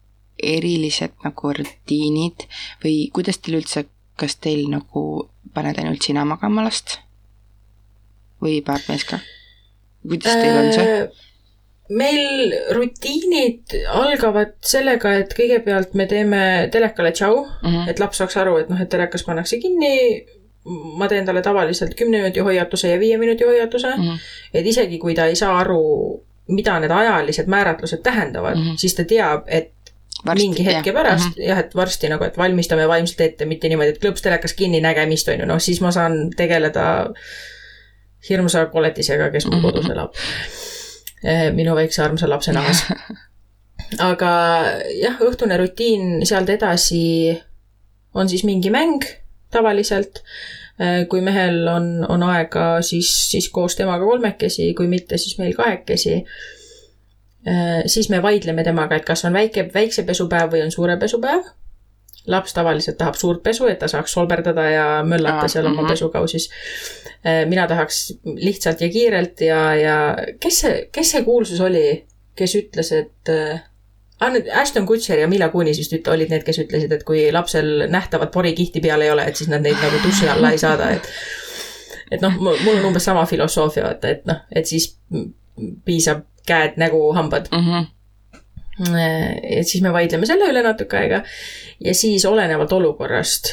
erilised nagu rutiinid või kuidas teil üldse, kas teil nagu paned ainult sina magama last? või mees ka? kuidas teil on see? Äh, meil rutiinid algavad sellega, et kõigepealt me teeme telekale tšau, Mhm. et laps saaks aru, et noh, et telekas pannakse kinni, ma teen talle tavaliselt kümne minuti hoiatuse ja viie minuti hoiatuse mm. -hmm. et isegi kui ta ei saa aru, mida need ajalised määratlused tähendavad mm, -hmm. siis ta teab, et varsti, mingi hetke jah. pärast mm -hmm. jah, et varsti nagu, et valmistame vaimselt ette, mitte niimoodi, et klõps telekas kinni, nägemist, on ju, noh siis ma saan tegeleda hirmsa koletisega, kes mul mm -hmm. kodus elab. Eh, minu väikse armsa lapse nahas aga jah, õhtune rutiin sealt edasi on siis mingi mäng tavaliselt. Eh, kui mehel on, on aega, siis, siis koos temaga kolmekesi, kui mitte, siis meil kahekesi siis me vaidleme temaga, et kas on väike, väikse pesupäev või on suure pesupäev. laps tavaliselt tahab suurt pesu, et ta saaks solberdada ja möllata seal oma -hmm. pesukausis. Äh, mina tahaks lihtsalt ja kiirelt ja, ja kes see, kes see kuulsus oli, kes ütles, et äh, Ashton Kutcher ja Mila Kunis vist üt-, olid need, kes ütlesid, et kui lapsel nähtavat porikihti peal ei ole, et siis nad neid nagu duši alla ei saada, et et noh, mul on umbes sama filosoofia, vaata, et noh, et siis piisab käed, nägu, hambad mm. -hmm et siis me vaidleme selle üle natuke aega ja siis olenevalt olukorrast,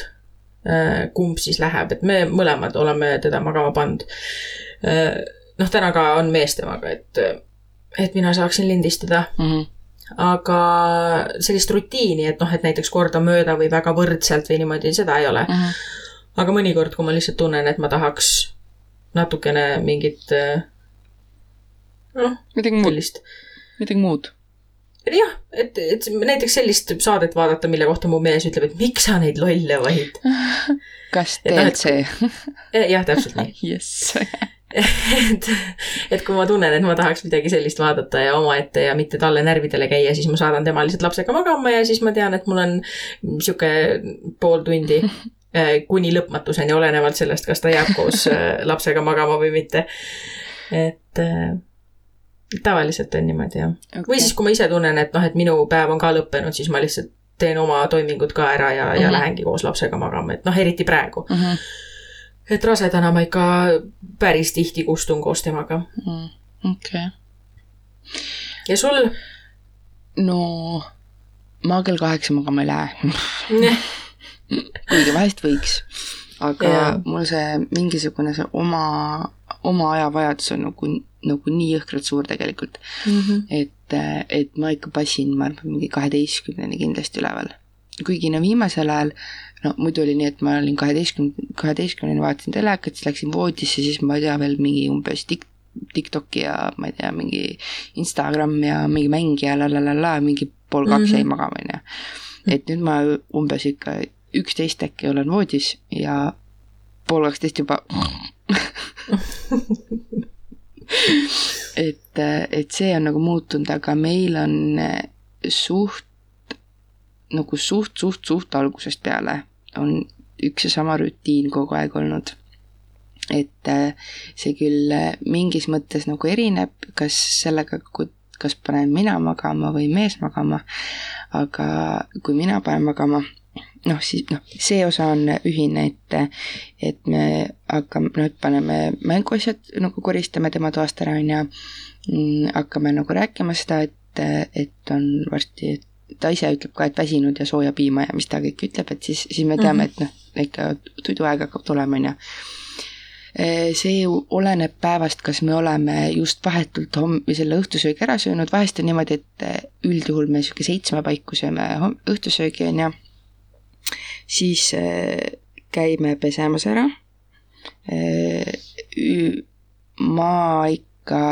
äh, kumb siis läheb, et me mõlemad oleme teda magama pannud. Äh, noh, täna ka on mees temaga, et, et mina saaksin lindistada mm. -hmm aga sellist rutiini, et noh, et näiteks kordamööda või väga võrdselt või niimoodi, seda ei ole mm. -hmm. aga mõnikord, kui ma lihtsalt tunnen, et ma tahaks natukene mingit midagi muud, midagi muud. jah, et, et näiteks sellist saadet vaadata, mille kohta mu mees ütleb, et miks sa neid lolle vahid kas DLC? jah, täpselt nii jess et, et kui ma tunnen, et ma tahaks midagi sellist vaadata ja omaette ja mitte talle närvidele käia, siis ma saadan tema lihtsalt lapsega magama ja siis ma tean, et mul on sihuke pool tundi eh, kuni lõpmatuseni, olenevalt sellest, kas ta jääb koos eh, lapsega magama või mitte. et eh, tavaliselt on niimoodi jah okay.. või siis, kui ma ise tunnen, et noh, et minu päev on ka lõppenud, siis ma lihtsalt teen oma toimingud ka ära ja mm, -hmm. ja mhm. lähengi koos lapsega magama, et noh, eriti praegu mm. -hmm. et rasedana ma ikka päris tihti kustun koos temaga mm,. okei okay.. ja sul? no ma kell kaheksa magama ei lähe kuigi vahest võiks, aga ja. mul see mingisugune see oma, oma ajavajadus on nagu nagu nii jõhkralt suur tegelikult mm. -hmm. et, et ma ikka passin, ma arvan, mingi kaheteistkümneni kindlasti üleval. kuigi no viimasel ajal, no muidu oli nii, et ma olin kaheteistkümne, kaheteistkümneni vaatasin telekat, siis läksin voodisse, siis ma ei tea veel mingi umbes tik-, TikToki ja ma ei tea, mingi Instagram ja mingi mäng ja la la la la, mingi pool kaks mm -hmm. jäi magama, on ju. et nüüd ma umbes ikka üksteist äkki olen voodis ja pool kaksteist juba et, et see on nagu muutunud, aga meil on suht, nagu suht, suht, suht algusest peale on üks ja sama rutiin kogu aeg olnud. et see küll mingis mõttes nagu erineb, kas sellega, kas panen mina magama või mees magama, aga kui mina panen magama, noh, siis noh, see osa on ühine, et, et me hakkame, noh, et paneme mänguasjad nagu koristame tema toast ära, on ju, mm, hakkame nagu rääkima seda, et, et on varsti, et ta ise ütleb ka, et väsinud ja sooja piima ja mis ta kõik ütleb, et siis, siis me teame, et noh, ikka tuduaeg hakkab tulema, on ju. See oleneb päevast, kas me oleme just vahetult homm-, selle õhtusöögi ära söönud, vahest on niimoodi, et üldjuhul me niisugune seitsme paiku sööme õhtusöögi, on ju siis äh, käime pesemas ära. Äh, ma ikka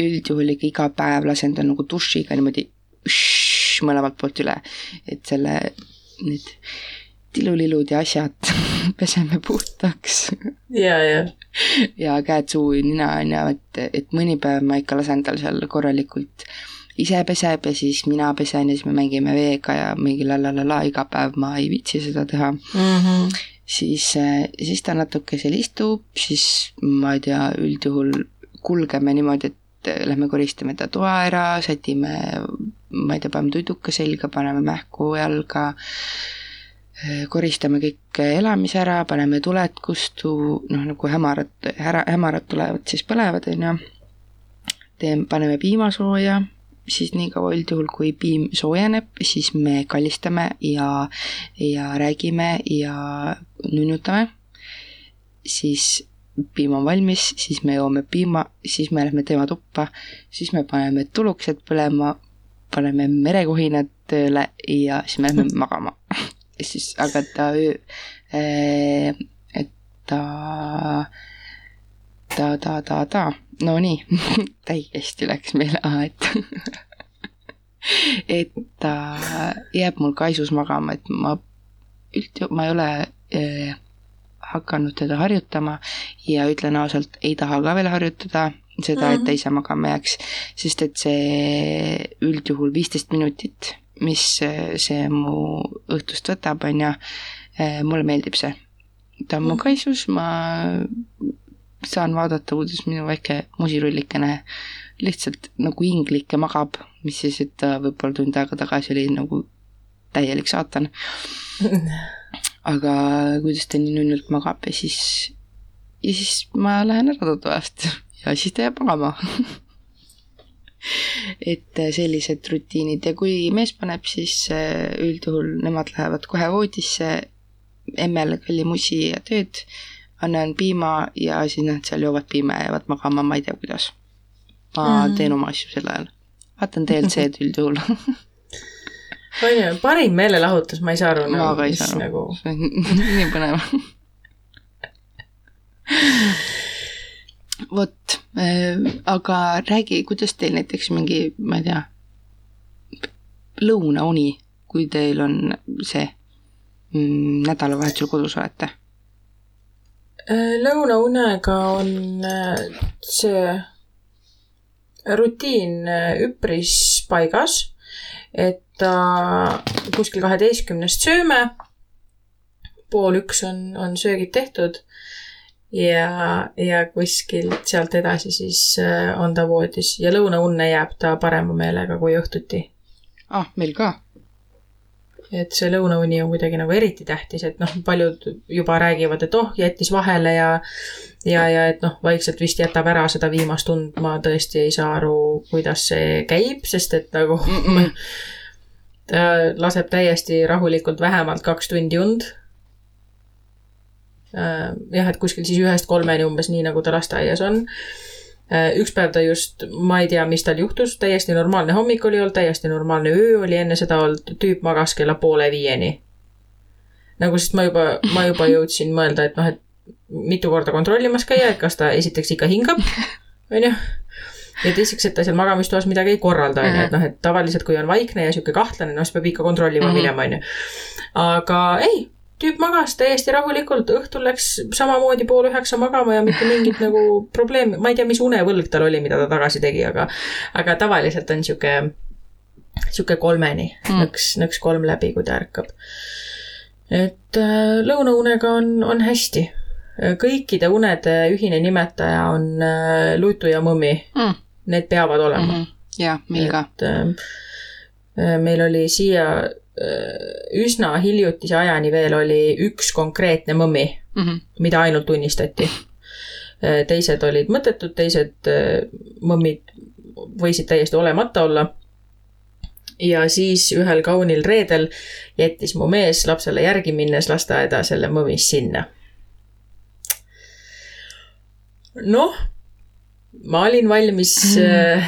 üldjuhul ikka iga päev lasen ta nagu dušiga niimoodi šš, mõlemalt poolt üle, et selle, need tilulilud ja asjad peseme puhtaks. ja, ja. ja käed, suu, nina on ju, et, et mõni päev ma ikka lasen tal seal korralikult äh, ise peseb ja siis mina pesen ja siis me mängime veega ja mingi la la la la, iga päev ma ei viitsi seda teha mm. -hmm. siis, siis ta natuke seal istub, siis ma ei tea, üldjuhul kulgeme niimoodi, et lähme koristame ta toa ära, sätime, ma ei tea, paneme tuiduka selga, paneme mähku jalga, koristame kõik elamise ära, paneme tuled kustu, noh nagu hämarad, hämarad tulevad, siis põlevad, on ju. teeme, paneme piimasooja siis nii kaua üldjuhul, kui piim soojeneb, siis me kallistame ja, ja räägime ja nunnutame. siis piim on valmis, siis me joome piima, siis me lähme tema tuppa, siis me paneme tuluksed põlema, paneme merekohinad tööle ja siis me lähme magama. siis hakata öö, et ta, ta, ta, ta, ta, no nii täiesti läks meile, et et ta jääb mul kaisus magama, et ma üld-, ma ei ole äh, hakanud teda harjutama ja ütlen ausalt, ei taha ka veel harjutada seda, et ta ise magama jääks, sest et see üldjuhul viisteist minutit, mis see mu õhtust võtab, on ju, mulle meeldib see. ta on mu kaisus, ma saan vaadata, kuidas minu väike musirullikene lihtsalt nagu inglik ja magab, mis siis, et ta võib-olla tund aega tagasi oli nagu täielik saatan. Aga kuidas ta nii nunnult magab ja siis, ja siis ma lähen ära toast ja siis ta jääb magama. Et sellised rutiinid. Ja kui mees paneb, siis äh, üldjuhul nemad lähevad kohe voodisse, emmel kallimusi ja tööd, annan piima ja siis nad seal joovad piima ja jäävad magama, ma ei tea, kuidas. ma mm teen oma asju sel ajal. vaatan DLC-d üldjuhul on ju, parim meelelahutus, ma ei saa aru. ma ka ei saa aru nagu..., nii põnev vot äh,, aga räägi, kuidas teil näiteks mingi, ma ei tea, lõunauni, kui teil on see mm, nädalavahetusel kodus olete? Äh, lõunaunega on äh, see rutiin äh, üpris paigas, et kuskil kaheteistkümnest sööme. pool üks on, on söögid tehtud ja, ja kuskilt sealt edasi siis on ta voodis ja lõunaunne jääb ta parema meelega kui õhtuti. ah, meil ka. Et see lõunauni on kuidagi nagu eriti tähtis, et noh, paljud juba räägivad, et oh, jättis vahele ja ja, ja et noh, vaikselt vist jätab ära seda viimast und, ma tõesti ei saa aru, kuidas see käib, sest et nagu mm -mm ta laseb täiesti rahulikult vähemalt kaks tundi und. Äh, jah, et kuskil siis ühest kolmeni umbes, nii nagu ta lasteaias on. Äh, üks päev ta just, ma ei tea, mis tal juhtus, täiesti normaalne hommik oli olnud, täiesti normaalne öö oli enne seda olnud, tüüp magas kella poole viieni. nagu, sest ma juba, ma juba jõudsin mõelda, et noh, et mitu korda kontrollimas käia, et kas ta esiteks ikka hingab, onju ja teiseks, et ta seal magamistoas midagi ei korralda, on ju, et noh, et tavaliselt, kui on vaikne ja sihuke kahtlane, noh, siis peab ikka kontrollima mm -hmm. minema, on ju. aga ei, tüüp magas täiesti rahulikult, õhtul läks samamoodi pool üheksa magama ja mitte mingit nagu probleemi, ma ei tea, mis unevõlg tal oli, mida ta tagasi tegi, aga, aga tavaliselt on sihuke, sihuke kolmeni mm., nõks, nõks kolm läbi, kui ta ärkab. et äh, lõunaunega on, on hästi. kõikide unede ühine nimetaja on äh, lutu ja mõmmi mm need peavad olema mm. -hmm. jaa, meil ka. Äh, meil oli siia üsna hiljutise ajani veel oli üks konkreetne mõmmi mm, -hmm. mida ainult tunnistati. Äh, teised olid mõttetud, teised mõmmid võisid täiesti olemata olla. ja siis ühel kaunil reedel jättis mu mees lapsele järgi minnes lasteaeda selle mõmmis sinna. noh ma olin valmis mm.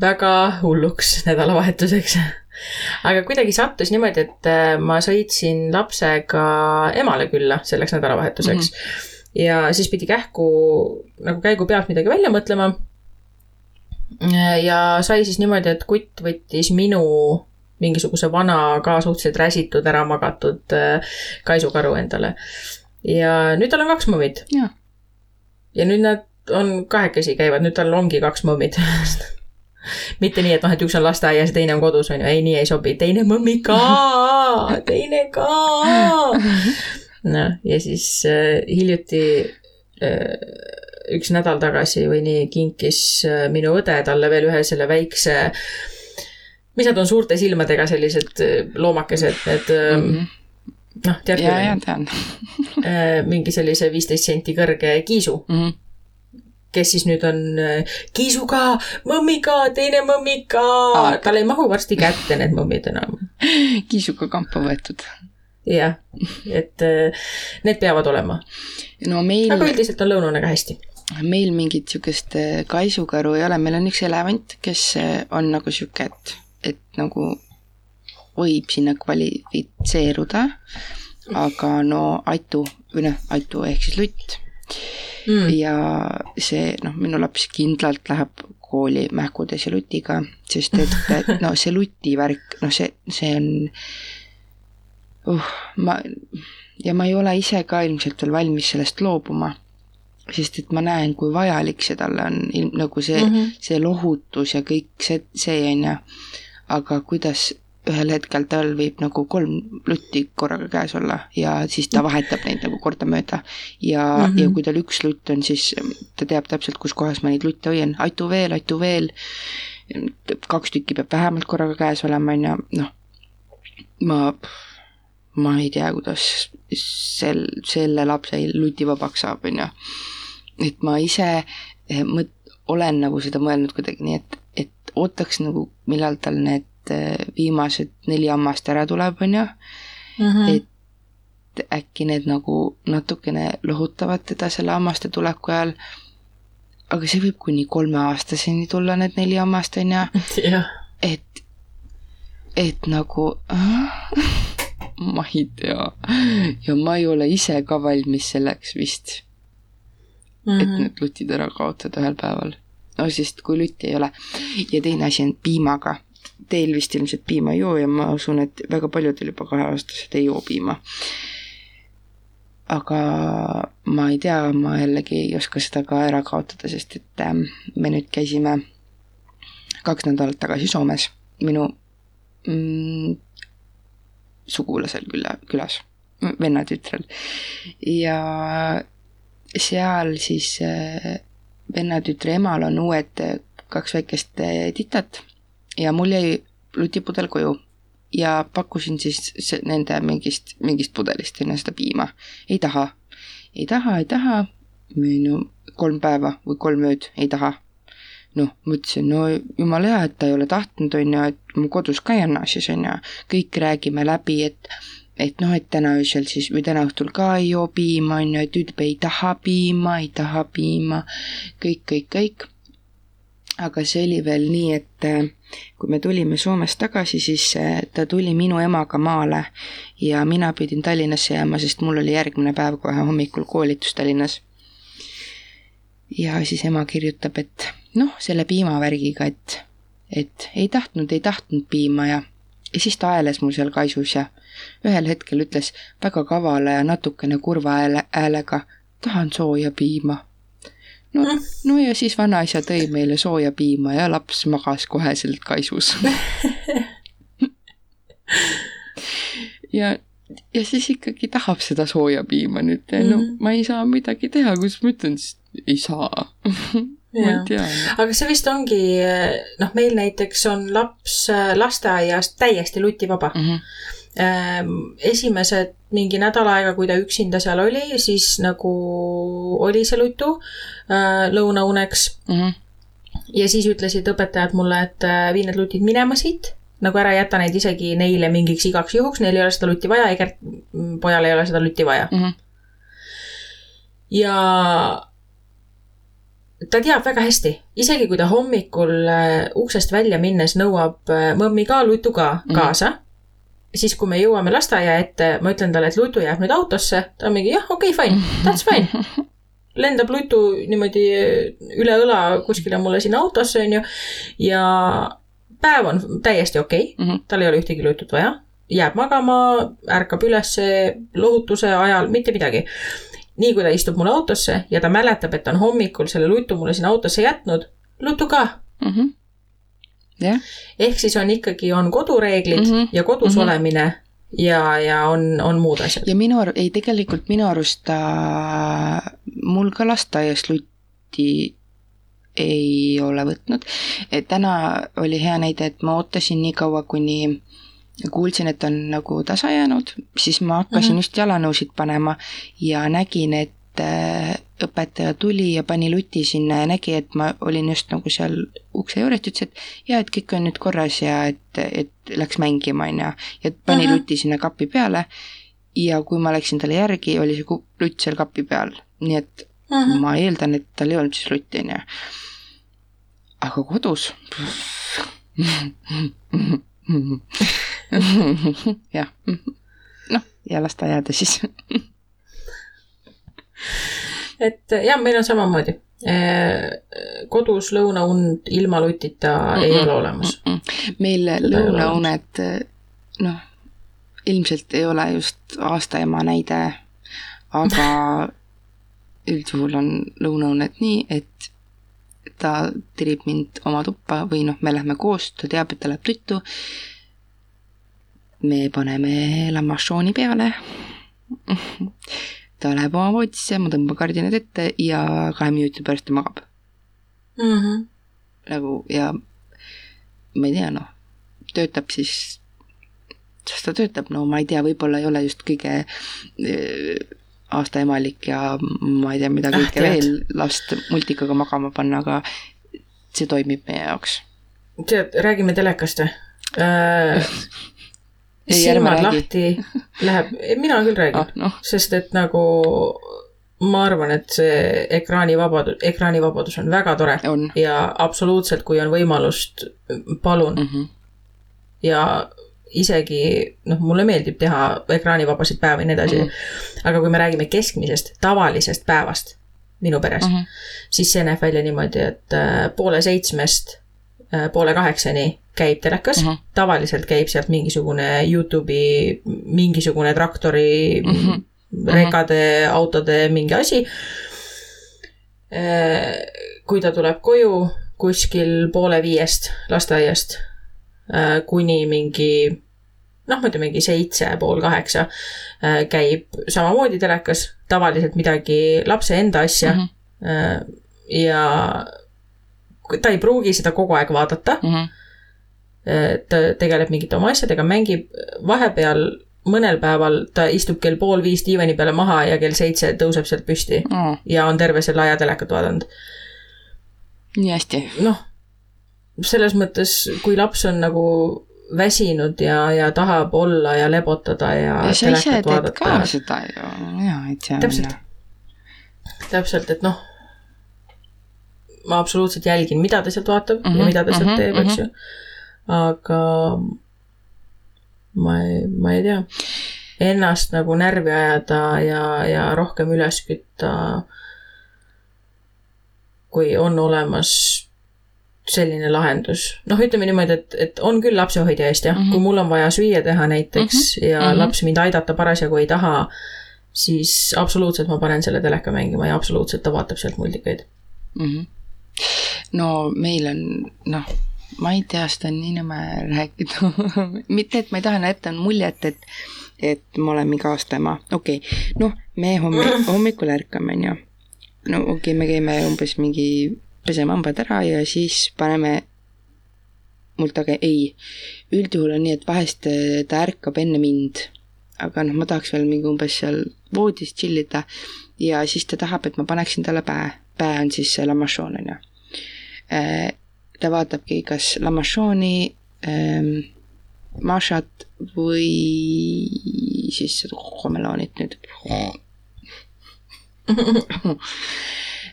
väga hulluks nädalavahetuseks. Aga kuidagi sattus niimoodi, et äh, ma sõitsin lapsega emale külla selleks nädalavahetuseks mm. -hmm. ja siis pidi kähku nagu käigu pealt midagi välja mõtlema. ja sai siis niimoodi, et kutt võttis minu mingisuguse vana, ka suhteliselt räsitud, ära magatud äh, kaisukaru endale. ja nüüd tal on kaks mõmmid. ja nüüd nad on kahekesi käivad, nüüd tal ongi kaks mõmmid mitte nii, et noh, et üks on lasteaias ja teine on kodus, on ju, ei, nii ei sobi, teine mõmmi ka, teine ka. noh, ja siis äh, hiljuti äh, üks nädal tagasi või nii kinkis äh, minu õde talle veel ühe selle väikse, mis nad on suurte silmadega, sellised äh, loomakesed, need mm -hmm noh, tead ja, ja tean. Äh, mingi sellise viisteist senti kõrge kiisu. Mm. -hmm kes siis nüüd on äh, kiisuga, mõmmiga, teine mõmmiga, tal ei mahu varsti kätte need mõmmid enam. kiisuga kampa võetud. jah, et äh, need peavad olema. no meil aga üldiselt on lõunane ka hästi. meil mingit niisugust äh, kaisukaru ei ole, meil on üks elevant, kes on nagu niisugune, et, et nagu võib sinna kvalifitseeruda, aga no atu või noh, atu ehk siis lutt Mm. ja see noh, minu laps kindlalt läheb kooli mähkudes ja lutiga, sest et no see luti värk, noh, see, see on uh,, ma ja ma ei ole ise ka ilmselt veel valmis sellest loobuma. sest et ma näen, kui vajalik see talle on, nagu see mm. -hmm. see lohutus ja kõik see, see on ju. aga kuidas ühel hetkel tal võib nagu kolm lutti korraga käes olla ja siis ta vahetab neid nagu kordamööda. ja mm. -hmm. ja kui tal üks lutt on, siis ta teab täpselt, kus kohas ma neid lutte hoian, atu veel, atu veel. kaks tükki peab vähemalt korraga käes olema, on ju, noh. ma, ma ei tea, kuidas sel, selle lapse lutivabaks saab, on ju. et ma ise eh, mõt-, olen nagu seda mõelnud kuidagi nii, et, et ootaks nagu, millal tal need eh, viimased neli hammast ära tuleb, on ju. Mhm. et äkki need nagu natukene lohutavad teda selle hammaste tuleku ajal. aga see võib kuni kolmeaastaseni tulla, need neli hammast, on ju, et, et nagu ma ei tea ja ma ei ole ise ka valmis selleks vist, et Mhm. need lutid ära kaotada ühel päeval. no sest kui lutti ei ole ja teine asi on piimaga. Teil vist ilmselt piima ei joo ja ma usun, et väga paljudel juba kaheaastased ei joo piima. aga ma ei tea, ma jällegi ei oska seda ka ära kaotada, sest et ähm, me nüüd käisime kaks nädalat tagasi Soomes minu mm, sugulasel küla, külas, vennatütrel. ja seal siis äh, vennatütre emal on uued äh, kaks väikest äh, titat ja mul jäi lutipudel koju. Ja pakkusin siis se- nende mingist, mingist pudelist enne seda piima. ei taha, ei taha, ei taha, no kolm päeva või kolm ööd ei taha. Noh, mõtlesin, no jumala hea, et ta ei ole tahtnud, on ju, et mu kodus ka ei anna siis, on ju, kõik räägime läbi, et et noh, et täna öösel siis või täna õhtul ka ei joo piima, on ju, et ütleb ei taha piima, ei taha piima, kõik, kõik, kõik. aga see oli veel nii, et kui me tulime Soomest tagasi, siis äh, ta tuli minu emaga maale ja mina pidin Tallinnasse jääma, sest mul oli järgmine päev kohe hommikul koolitus Tallinnas ja siis ema kirjutab, et noh, selle piimavärgiga, et, et ei tahtnud, ei tahtnud piima ja, ja siis ta aeles mul seal kaisus ja ühel hetkel ütles väga kavala ja natukene kurva hääle, häälega, tahan sooja piima. no, no ja siis vanaisa tõi meile sooja piima ja laps magas koheselt kaisus. ja ja siis ikkagi tahab seda sooja piima nüüd mm, -hmm. no ma ei saa midagi teha, kuidas ma ütlen siis, ei saa. aga see vist ongi, noh, meil näiteks on laps äh, lasteaias täiesti lutivaba. Mhm. Esimesed mingi nädal aega, kui ta üksinda seal oli, siis nagu oli see lutu äh, lõunauneks Mhm. ja siis ütlesid õpetajad mulle, et äh, vii need lutid minema siit, nagu ära jäta neid isegi neile mingiks igaks juhuks, neil ei ole seda lutti vaja, Egert, pojal ei ole seda lutti vaja. Mhm. ja ta teab väga hästi, isegi kui ta hommikul äh, uksest välja minnes nõuab mõmmi ka lutu ka Mhm. kaasa mm, -hmm. Siis kui me jõuame lasteaia ette, ma ütlen talle, et lutu jääb nüüd autosse, ta on mingi jah, okei okay,, fine, that's fine. lendab lutu niimoodi üle õla kuskile mulle sinna autosse, onju, ja päev on täiesti okei okay., Mhm. tal ei ole ühtegi lutut vaja, jääb magama, ärkab ülesse lohutuse ajal, mitte midagi nii kui ta istub mul autosse ja ta mäletab, et ta on hommikul selle lutu mulle sinna autosse jätnud, lutu ka. Mhm. jah, ehk siis on ikkagi, on kodureeglid mm. -hmm. ja kodus mm -hmm. olemine ja, ja on, on muud asjad. ja minu ar-, ei tegelikult minu arust ta, mul ka lasteaias lutti ei ole võtnud. täna oli hea näide, et ma ootasin nii kaua, kuni kuulsin, et on nagu tasa jäänud, siis ma hakkasin mm. -hmm. just jalanõusid panema ja nägin, et äh, õpetaja tuli ja pani luti sinna ja nägi, et ma olin just nagu seal ukse juures, ütles, et jaa, et kõik on nüüd korras ja et, et läks mängima, on ju, ja pani Mhm. -hmm. luti sinna kapi peale ja kui ma läksin talle järgi, oli see lutt seal kapi peal, nii et Mhm. ma eeldan, et tal ei olnud siis lutti, on ju. aga kodus jah, noh, ja lasteaiada siis et jah, meil on samamoodi. kodus lõunaund ilma lutita mm -mm. ei ole olemas. meil ei ole lõunauned, noh, ilmselt ei ole just aastaema näide, aga üldjuhul on lõunauned nii, et ta tirib mind oma tuppa või noh, me lähme koos, ta teab, et ta läheb tuttu. me paneme lamassooni peale. ta läheb oma voodisse, ma tõmban kardinad ette ja kahe minuti pärast ta magab Mm -hmm. nagu ja ma ei tea, noh, töötab siis, kas ta töötab, no ma ei tea, võib-olla ei ole just kõige äh, aastaemalik ja ma ei tea, mida Ah, kõike tead. veel last multikaga magama panna, aga see toimib meie jaoks. tead, räägime telekast või äh? silmad lahti läheb, mina küll räägin ah, noh, sest et nagu ma arvan, et see ekraanivabadus, ekraanivabadus on väga tore on ja absoluutselt, kui on võimalust, palun mm. -hmm. ja isegi noh, mulle meeldib teha ekraanivabasid päevi ja nii edasi mm. -hmm. aga kui me räägime keskmisest tavalisest päevast minu peres mm. -hmm. siis see näeb välja niimoodi, et äh, poole seitsmest poole kaheksani käib telekas mm. -hmm. tavaliselt käib sealt mingisugune Youtube'i mingisugune traktori mm. -hmm. rekade, autode mingi asi. kui ta tuleb koju kuskil poole viiest lasteaiast äh, kuni mingi noh, ma ütlen mingi seitse, pool kaheksa äh, käib samamoodi telekas, tavaliselt midagi lapse enda asja mm. -hmm. ja ta ei pruugi seda kogu aeg vaadata, Mm -hmm. ta tegeleb mingite oma asjadega, mängib vahepeal mõnel päeval ta istub kell pool viis diivani peale maha ja kell seitse tõuseb sealt püsti Oh, ja on terve selle aja telekat vaadanud. nii hästi. noh, selles mõttes, kui laps on nagu väsinud ja, ja tahab olla ja lebotada ja, ja sa ise teed ka seda ju, et see on Täpselt. täpselt, et noh, ma absoluutselt jälgin, mida ta sealt vaatab mm -hmm, ja Mhm, mida ta sealt mhm, teeb, eks mhm. ju. aga ma ei, ma ei tea, ennast nagu närvi ajada ja, ja rohkem üles kütta, kui on olemas selline lahendus. noh, ütleme niimoodi, et, et on küll lapsehoidja eest jah mm. -hmm. kui mul on vaja süüa teha näiteks mm -hmm. ja mm. -hmm. laps mind aidata parasjagu ei taha, siis absoluutselt ma panen selle teleka mängima ja absoluutselt ta vaatab sealt multikaid. mm. -hmm. No meil on, noh, ma ei tea, seda on nii nõme rääkida. mitte, et ma ei taha jätta muljet, et, et ma olen mingi aastaema, okei okay., noh, me hommi-, hommikul ärkame, on ju. no okei okay,, me käime umbes mingi, peseme hambad ära ja siis paneme mult aga ei, üldjuhul on nii, et vahest eh, ta ärkab enne mind, aga noh, ma tahaks veel mingi umbes seal voodis chill ida ja siis ta tahab, et ma paneksin talle päe, päe on siis see lamassoon, on ju. Ta vaatabki kas lamassooni ähm,, mašat või siis seda homeloonit nüüd.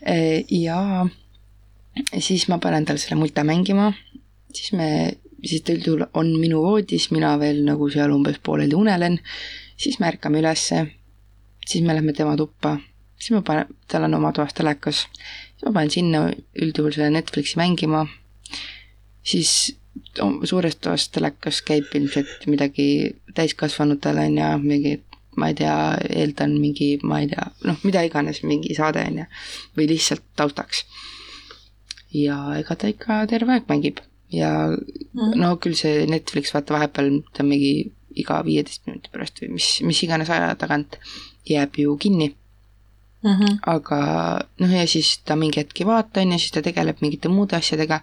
Äh, ja siis ma panen tal selle multa mängima, siis me, siis ta üldjuhul on minu voodis, mina veel nagu seal umbes pooleli unelen, siis me ärkame ülesse, siis me lähme tema tuppa, siis ma panen, tal on oma toas telekas, siis ma panen sinna üldjuhul selle Netflixi mängima, siis suures toas telekas käib ilmselt midagi täiskasvanutele on ju, mingi ma ei tea, eeldan mingi, ma ei tea, noh, mida iganes, mingi saade on ju, või lihtsalt taustaks. ja ega ta ikka terve aeg mängib. Ja no küll see Netflix vaata vahepeal ta mingi iga viieteist minuti pärast või mis, mis iganes aja tagant jääb ju kinni, Mhm. aga noh, ja siis ta mingi hetk ei vaata, on ju, siis ta tegeleb mingite muude asjadega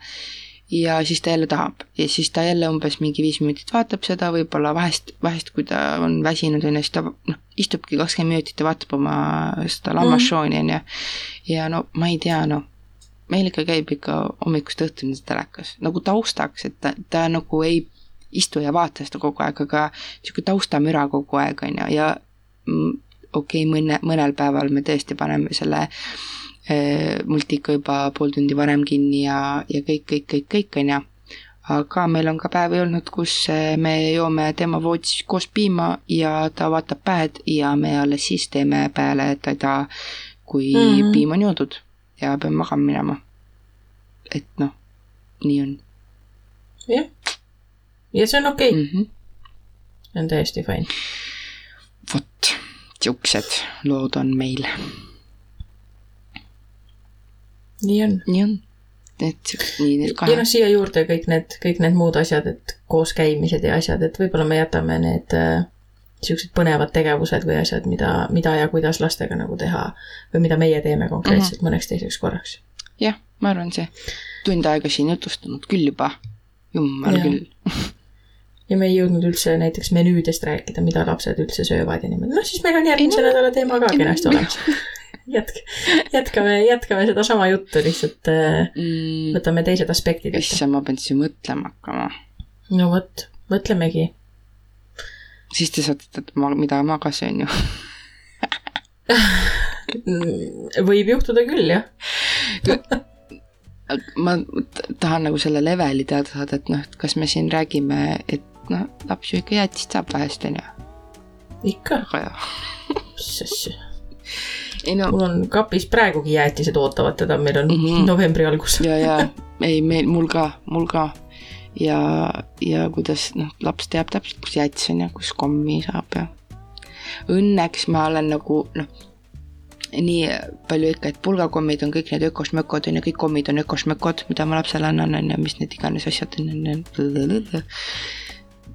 ja siis ta jälle tahab ja siis ta jälle umbes mingi viis minutit vaatab seda, võib-olla vahest, vahest kui ta on väsinud, on ju, siis ta noh, istubki kakskümmend minutit ja vaatab oma seda lammassooni, on ju. ja no ma ei tea, noh, meil ikka käib ikka hommikust õhtuni telekas nagu taustaks, et ta, ta nagu ei istu ja vaata seda kogu aeg, aga niisugune taustamüra kogu aeg, on ju, ja okei okay,, mõne, mõnel päeval me tõesti paneme selle äh, multika juba pool tundi varem kinni ja, ja kõik, kõik, kõik, kõik, on ju aga meil on ka päevi olnud, kus eh, me joome tema voodis koos piima ja ta vaatab päed ja me alles siis teeme peale teda, kui mm -hmm. piim on joodud ja peame magama minema. et noh, nii on. jah, ja see on okei okay. mm. -hmm. on täiesti fine. Siuksed lood on meil. nii on. nii on et nii need kahe. ja noh, siia juurde kõik need, kõik need muud asjad, et kooskäimised ja asjad, et võib-olla me jätame need äh, siuksed põnevad tegevused või asjad, mida, mida ja kuidas lastega nagu teha või mida meie teeme konkreetselt mm -hmm. mõneks teiseks korraks. jah, ma arvan, see tund aega siin jutustanud küll juba, jumal küll ja me ei jõudnud üldse näiteks menüüdest rääkida, mida lapsed üldse söövad ja niimoodi, noh siis meil on järgmise nädala teema ka kenasti olemas jätk-, jätkame, jätkame sedasama juttu, lihtsalt äh, mm. võtame teised aspektid issand, ma pean siis mõtlema hakkama. no vot, mõtlemegi. siis te saate teada, mida ma ka söön ju võib juhtuda küll, jah ma tahan nagu selle leveli teada saada, et noh, et kas me siin räägime, et noh, laps ju ikka jäätist saab vahest, on ju. ikka. aga jah. mis asja no, mul on kapis praegugi jäätised ootavad teda, meil on mm -hmm. novembri algus ja, ja ei, meil, mul ka, mul ka. ja, ja kuidas noh, laps teab täpselt, kus jäätis on ja kus kommi saab ja õnneks ma olen nagu noh, nii palju ikka, et pulgakommid on kõik need ökosmökod on ju, kõik kommid on ökosmökod, mida ma lapsele annan, on ju, mis need iganes asjad on, on.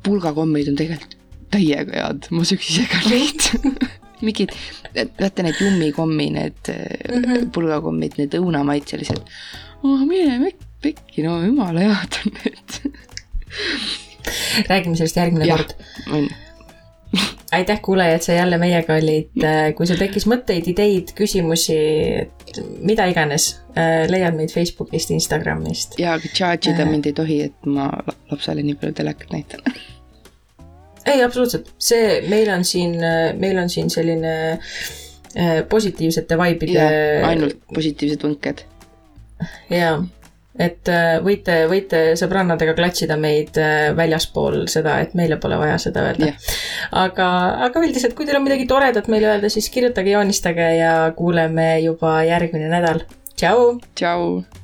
Pulgakommid on tegelikult täiega head, ma sööks ise ka neid mingid, vaata need jummikommi, need mm -hmm. pulgakommid, need õunamaitselised oh,. mine pekki, no jumala head on need räägime sellest järgmine ja, kord. on aitäh, kuulaja, et sa jälle meiega olid. Äh, kui sul tekkis mõtteid, ideid, küsimusi, mida iganes, äh, leiad meid Facebookist, Instagramist. ja, aga charge ida äh. mind ei tohi, et ma lapsele nii palju telekat näitan ei, absoluutselt, see, meil on siin, meil on siin selline positiivsete vaibide. ainult positiivsed võnked. jaa, et äh, võite, võite sõbrannadega klatšida meid äh, väljaspool seda, et meile pole vaja seda öelda. aga, aga üldiselt, kui teil on midagi toredat meile öelda, siis kirjutage, joonistage ja kuuleme juba järgmine nädal. tšau. tšau.